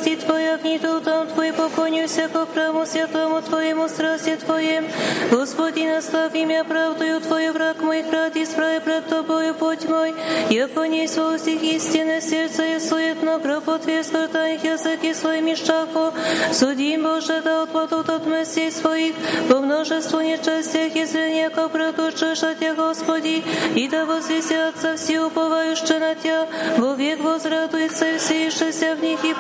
милости Твоя гнету там Твой поклонюся ко праву святому Твоему страсти Твоем. Господи, наставь имя правдою Твою, враг мой, ради справи пред Тобою путь мой, яко не свостих истины сердце и суетно, гроб отверст их языки своими шафу. Судим, Боже, да отпадут от мыслей своих, по множеству нечестиях, если неко протучишь от Тя, Господи, и да возвесятся все уповающие на Тя, во век возрадуется и всеишься в них и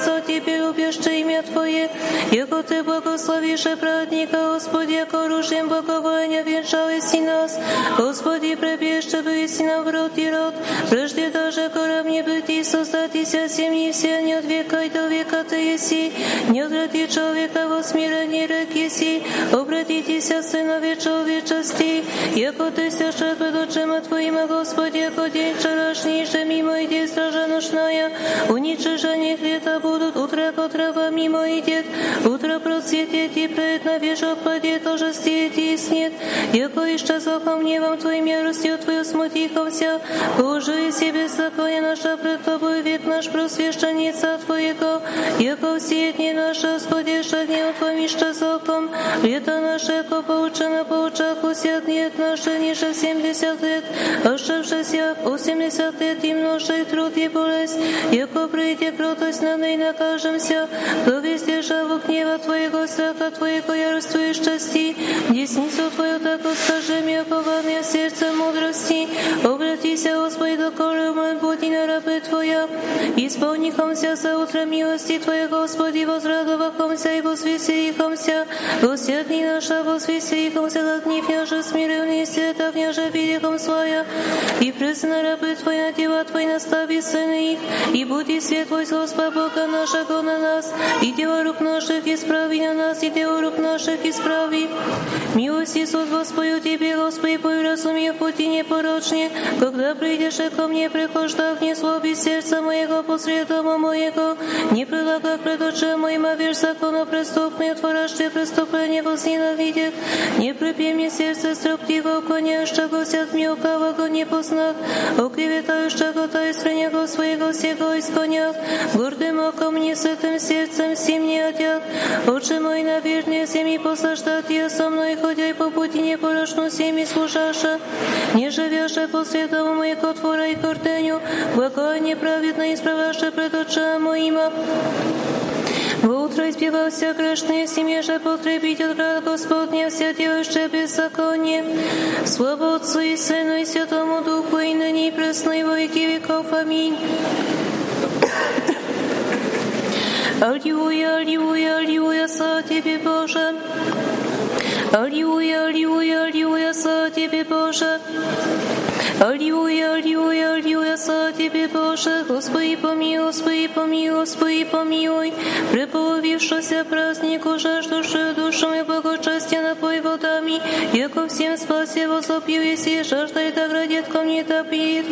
похвастся Тебе, любящее имя Твое, яко Ты благословишь праведника, Господи, яко оружием благоволения венчалась и нас. Господи, пребежище бы нам в род и род, прежде даже кора мне быть и создатися семьи все, не от века и до века Ты еси, не отврати человека во смирении рек еси, обратитесь сынове человечести, яко Ты сяша пред очима Твоима, Господи, яко день вчерашний, мимо иди стража ночная, уничижение лета будут утро по трава мимо идет, утро просветит и пред навешок падет, тоже стеет и снет, яко исчезла ко мне вам Твоим яростью Твою смутиховся, Боже, себе законе наша пред Тобой век наш просвещеница Твоего, яко все дни наши, Господи, шагнем Твоим исчезлком, лето наше, яко поучено по учах, усят нет наше, ниже семьдесят лет, ошибшись як восемьдесят лет и множий труд и болезнь, яко прийде кротость на ней накажемся, жаву гнева Твоего, страха Твоего, яростью и счастья, десницу Твою так скажем, яко во сердце мудрости, обратися, Господи, доколе умрет будь на рабы Твоя, исполнихомся за утро милости Твоей, Господи, возрадовахомся и возвеселихомся, во дни наша возвеселихомся, за гнев няже смиренный света, княже видихом своя, и пресно рабы Твои на дела Твои настави сыны. Их, и буди свет Твой, Господа Бога нашего на нас, и дела рук наших исправи на нас, и дела рук наших исправи. Милость Иисус Господи Тебе, Господи, пой разумею пути непорочные, когда придешь ко мне, прихождав не злоби сердца моего посредома моего, не предлагай пред очем моим, а верь закону преступный, отворашьте преступление возненавидит, не припи мне сердце строптиво, уклоняющего от мелкого не познав, оклеветающего та стране своего сего исконят, гордым оком не с этим сердцем сим не отят, очи мои наверное семи послаждать я со мной, ходя и по пути непорочну семи служаша, не живяша по святому моего твора и горденю, благо неправедно исправляша пред очами моима. Утро избивался грешные семье же потребить от град Господня, вся делающая беззаконие. Слава Отцу и Сыну и Святому Духу, и ныне и пресно, и во веки веков. Аминь. Аллилуйя, аллилуйя, аллилуйя, слава Тебе, Боже. Аллилуйя, аллилуйя, аллилуйя, слава Тебе, Боже. Аллилуйя, аллилуйя, аллилуйя, слава Тебе, Боже. Господи, помилуй, Господи, помилуй, Господи, помилуй. Преполовившийся празднику, жаждущую душу и благочестия напой водами, яко всем спасе возопью, если жажда и так радет ко мне топит.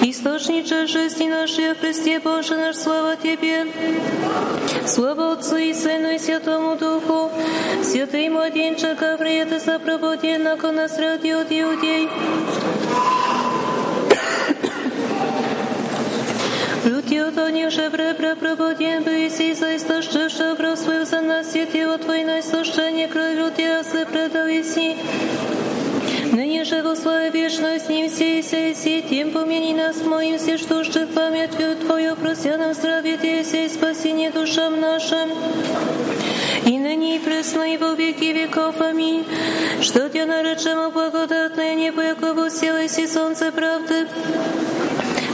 Источниче жизни нашей, Христе Боже наш, слава Тебе. Слава Отцу и Сыну и Святому Духу. Святый младенче Гавриил, Ты запробуден, нако нас ради от иудей. Люди от них же пребра пробуден, Боиси, за истощивший образ свой за нас, Святого Твой на истощение кровью Тебя предависи. Ныне же во славе вечной с ним сей, сей, сей, тем помяни нас моим, все что ждет памятью Твою, прося нам здравие Тебе, сей, спасение душам нашим. И ныне и пресно, и во веки веков. Аминь. Что Тебя наречемо благодатное небо, яко воселось и солнце правды.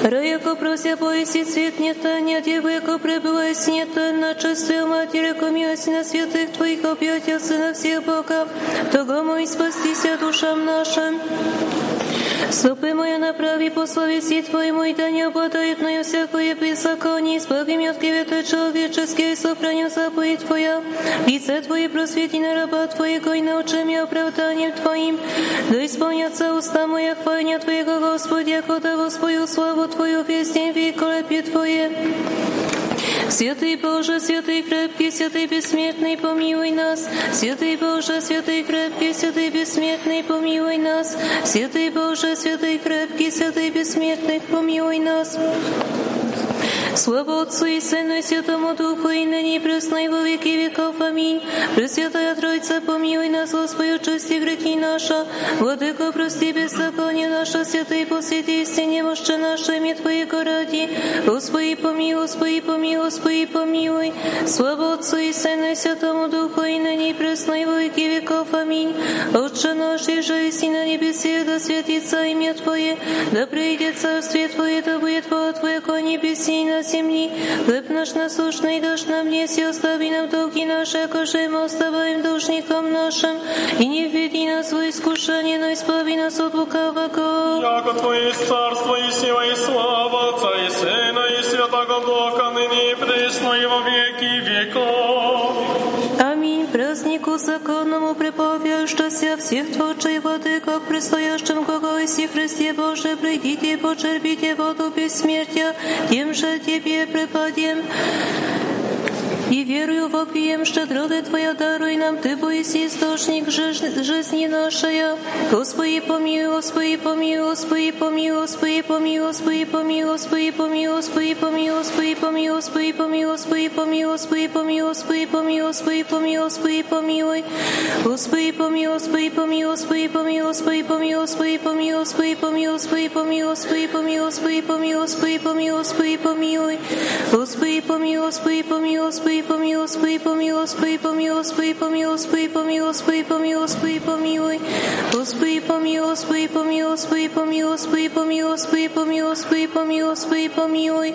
Раяко прося поиси цвет не а таня, девыко пребывай с не а на чистую матери, комилась на святых твоих объятиях, сынах всех богов, того мой спастися душам нашим. Стопы моя направи по словеси Твоему, и да не обладает мною всякое беззаконие, избави меня от клеветы человеческие, и сохраню заповедь Твоя. Лице Твое просвети на раба Твоего, и научи меня оправданием Твоим. Да исполнятся уста моя хваления Твоего, Господи, яко да спою славу Твою весь день великолепие Твое. Святый Боже, святый крепкий, святый бессмертный, помилуй нас. Святый Боже, святый крепкий, святый бессмертный, помилуй нас. Святый Боже, святый крепкий, святый бессмертный, помилуй нас. Слава Отцу и Сыну и Святому Духу, и ныне и пресно, и во веки веков. Аминь. Пресвятая Троица, помилуй нас, Господи, очисти грехи наша. Владыко, прости беззаконие наше, святый посвяти истине мощи нашими Твоего ради. Господи, помилуй, Господи, помилуй, Господи, помилуй. Слава Отцу и Сыну и Святому Духу, и ныне и пресно, и во веки веков. Аминь. Отче наш, и же и на небесе, да святится имя Твое, да придет царствие Твое, да будет воля Твоя, ко небеси и на земли. Хлеб наш насущный дашь нам днес, и остави нам долги наши, якоже мы оставаем должникам нашим. И не введи нас в искушение, но избави нас от лукавого. Яко Твое есть царство и сила и слава Отца и Сына и Святого Духа, ныне и пресно и во веки веков. Аминь. Празднику законному приповещася всех творчей воды, как предстоящем глаголисе Христе Боже, придите и почерпите воду бессмертия, тем же Тебе преподем. И верую вопием, что дроды Твоя даруй нам, Ты боиси источник жизни нашей. Господи, помилуй, Господи, помилуй, Господи, помилуй, Господи, помилуй, Господи, помилуй, Господи, помилуй, Господи, помилуй, Господи, помилуй, Господи, помилуй, Господи, помилуй, Господи, помилуй, Господи, помилуй, Господи, помилуй, Господи, помилуй. Господи, помилуй, Господи, помилуй, Господи, помилуй, Господи, помилуй, Господи, помилуй, Господи, помилуй, Господи, помилуй, Господи, помилуй, Господи, помилуй, Господи, помилуй, Господи, помилуй. Господи, помилуй, Господи, помилуй, Господи, помилуй, Господи, помилуй, Господи, помилуй, Господи, помилуй, Господи, помилуй, Господи, помилуй, Господи, помилуй. Господи, помилуй, Господи, помилуй, Господи, помилуй, Господи, помилуй, Господи, помилуй, Господи, помилуй, Господи, помилуй.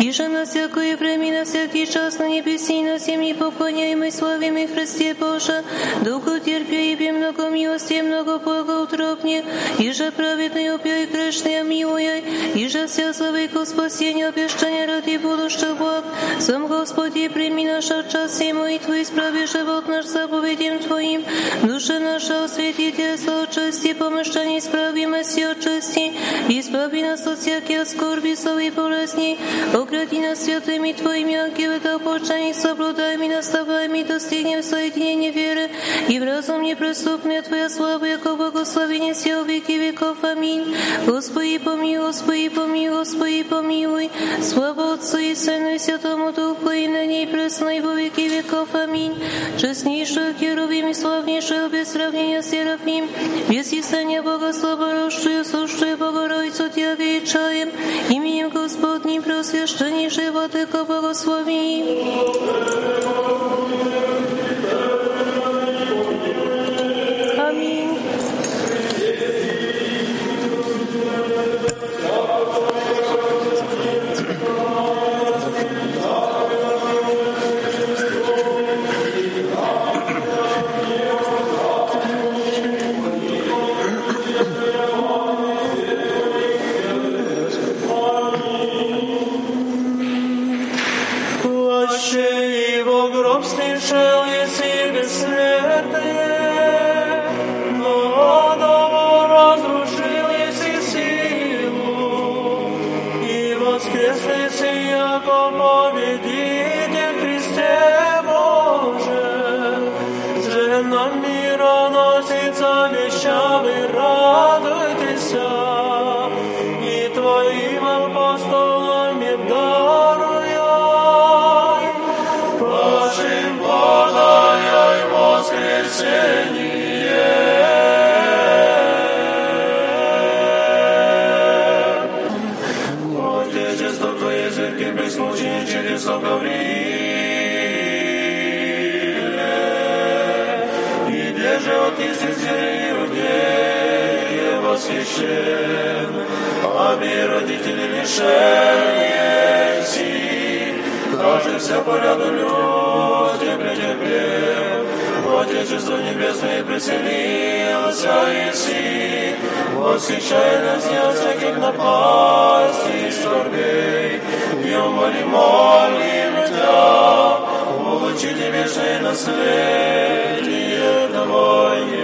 И же на всякое время, на всякий час, на небеси, на земле поклоняем и славим и Христе Боже, долго терпи, много милости, много благоутробне, и же праведный убей, грешный милуй, и же вся слава и спасение, обещания ради будущих благ. Сам Господи, прими наш час и молитву, исправи живот наш заповедям Твоим. Душа наша осветите со чести, помышление исправимости от чести. Избави нас от всяких скорби, славы и болезней. Огради нас святыми Твоими ангелы, да почаний соблюдаем и наставаем и достигнем соединения веры. И в разум неприступная Твоя слава, яко благословение все веки веков. Аминь. Господи, помилуй, Господи, помилуй, Господи, помилуй. Слава Отцу и Сыну и Святому Духу, и на ней пресно и во веки веков. Аминь. Честнейших Херувим и славнейших без сравнения Серафим, без истания Бога слаборосшую, сущую Богородицу Тебя величаем, именем Господним преосвященнейшей Владыка благослови. Аминь. Ами родители лишен еси, даже вся поряду люди претерпев, в Отечество Небесное преселился Иси, восхищай нас не от всяких напастей и скорбей, и умоли, молим Тебя, улучшите вечное наследие Твое.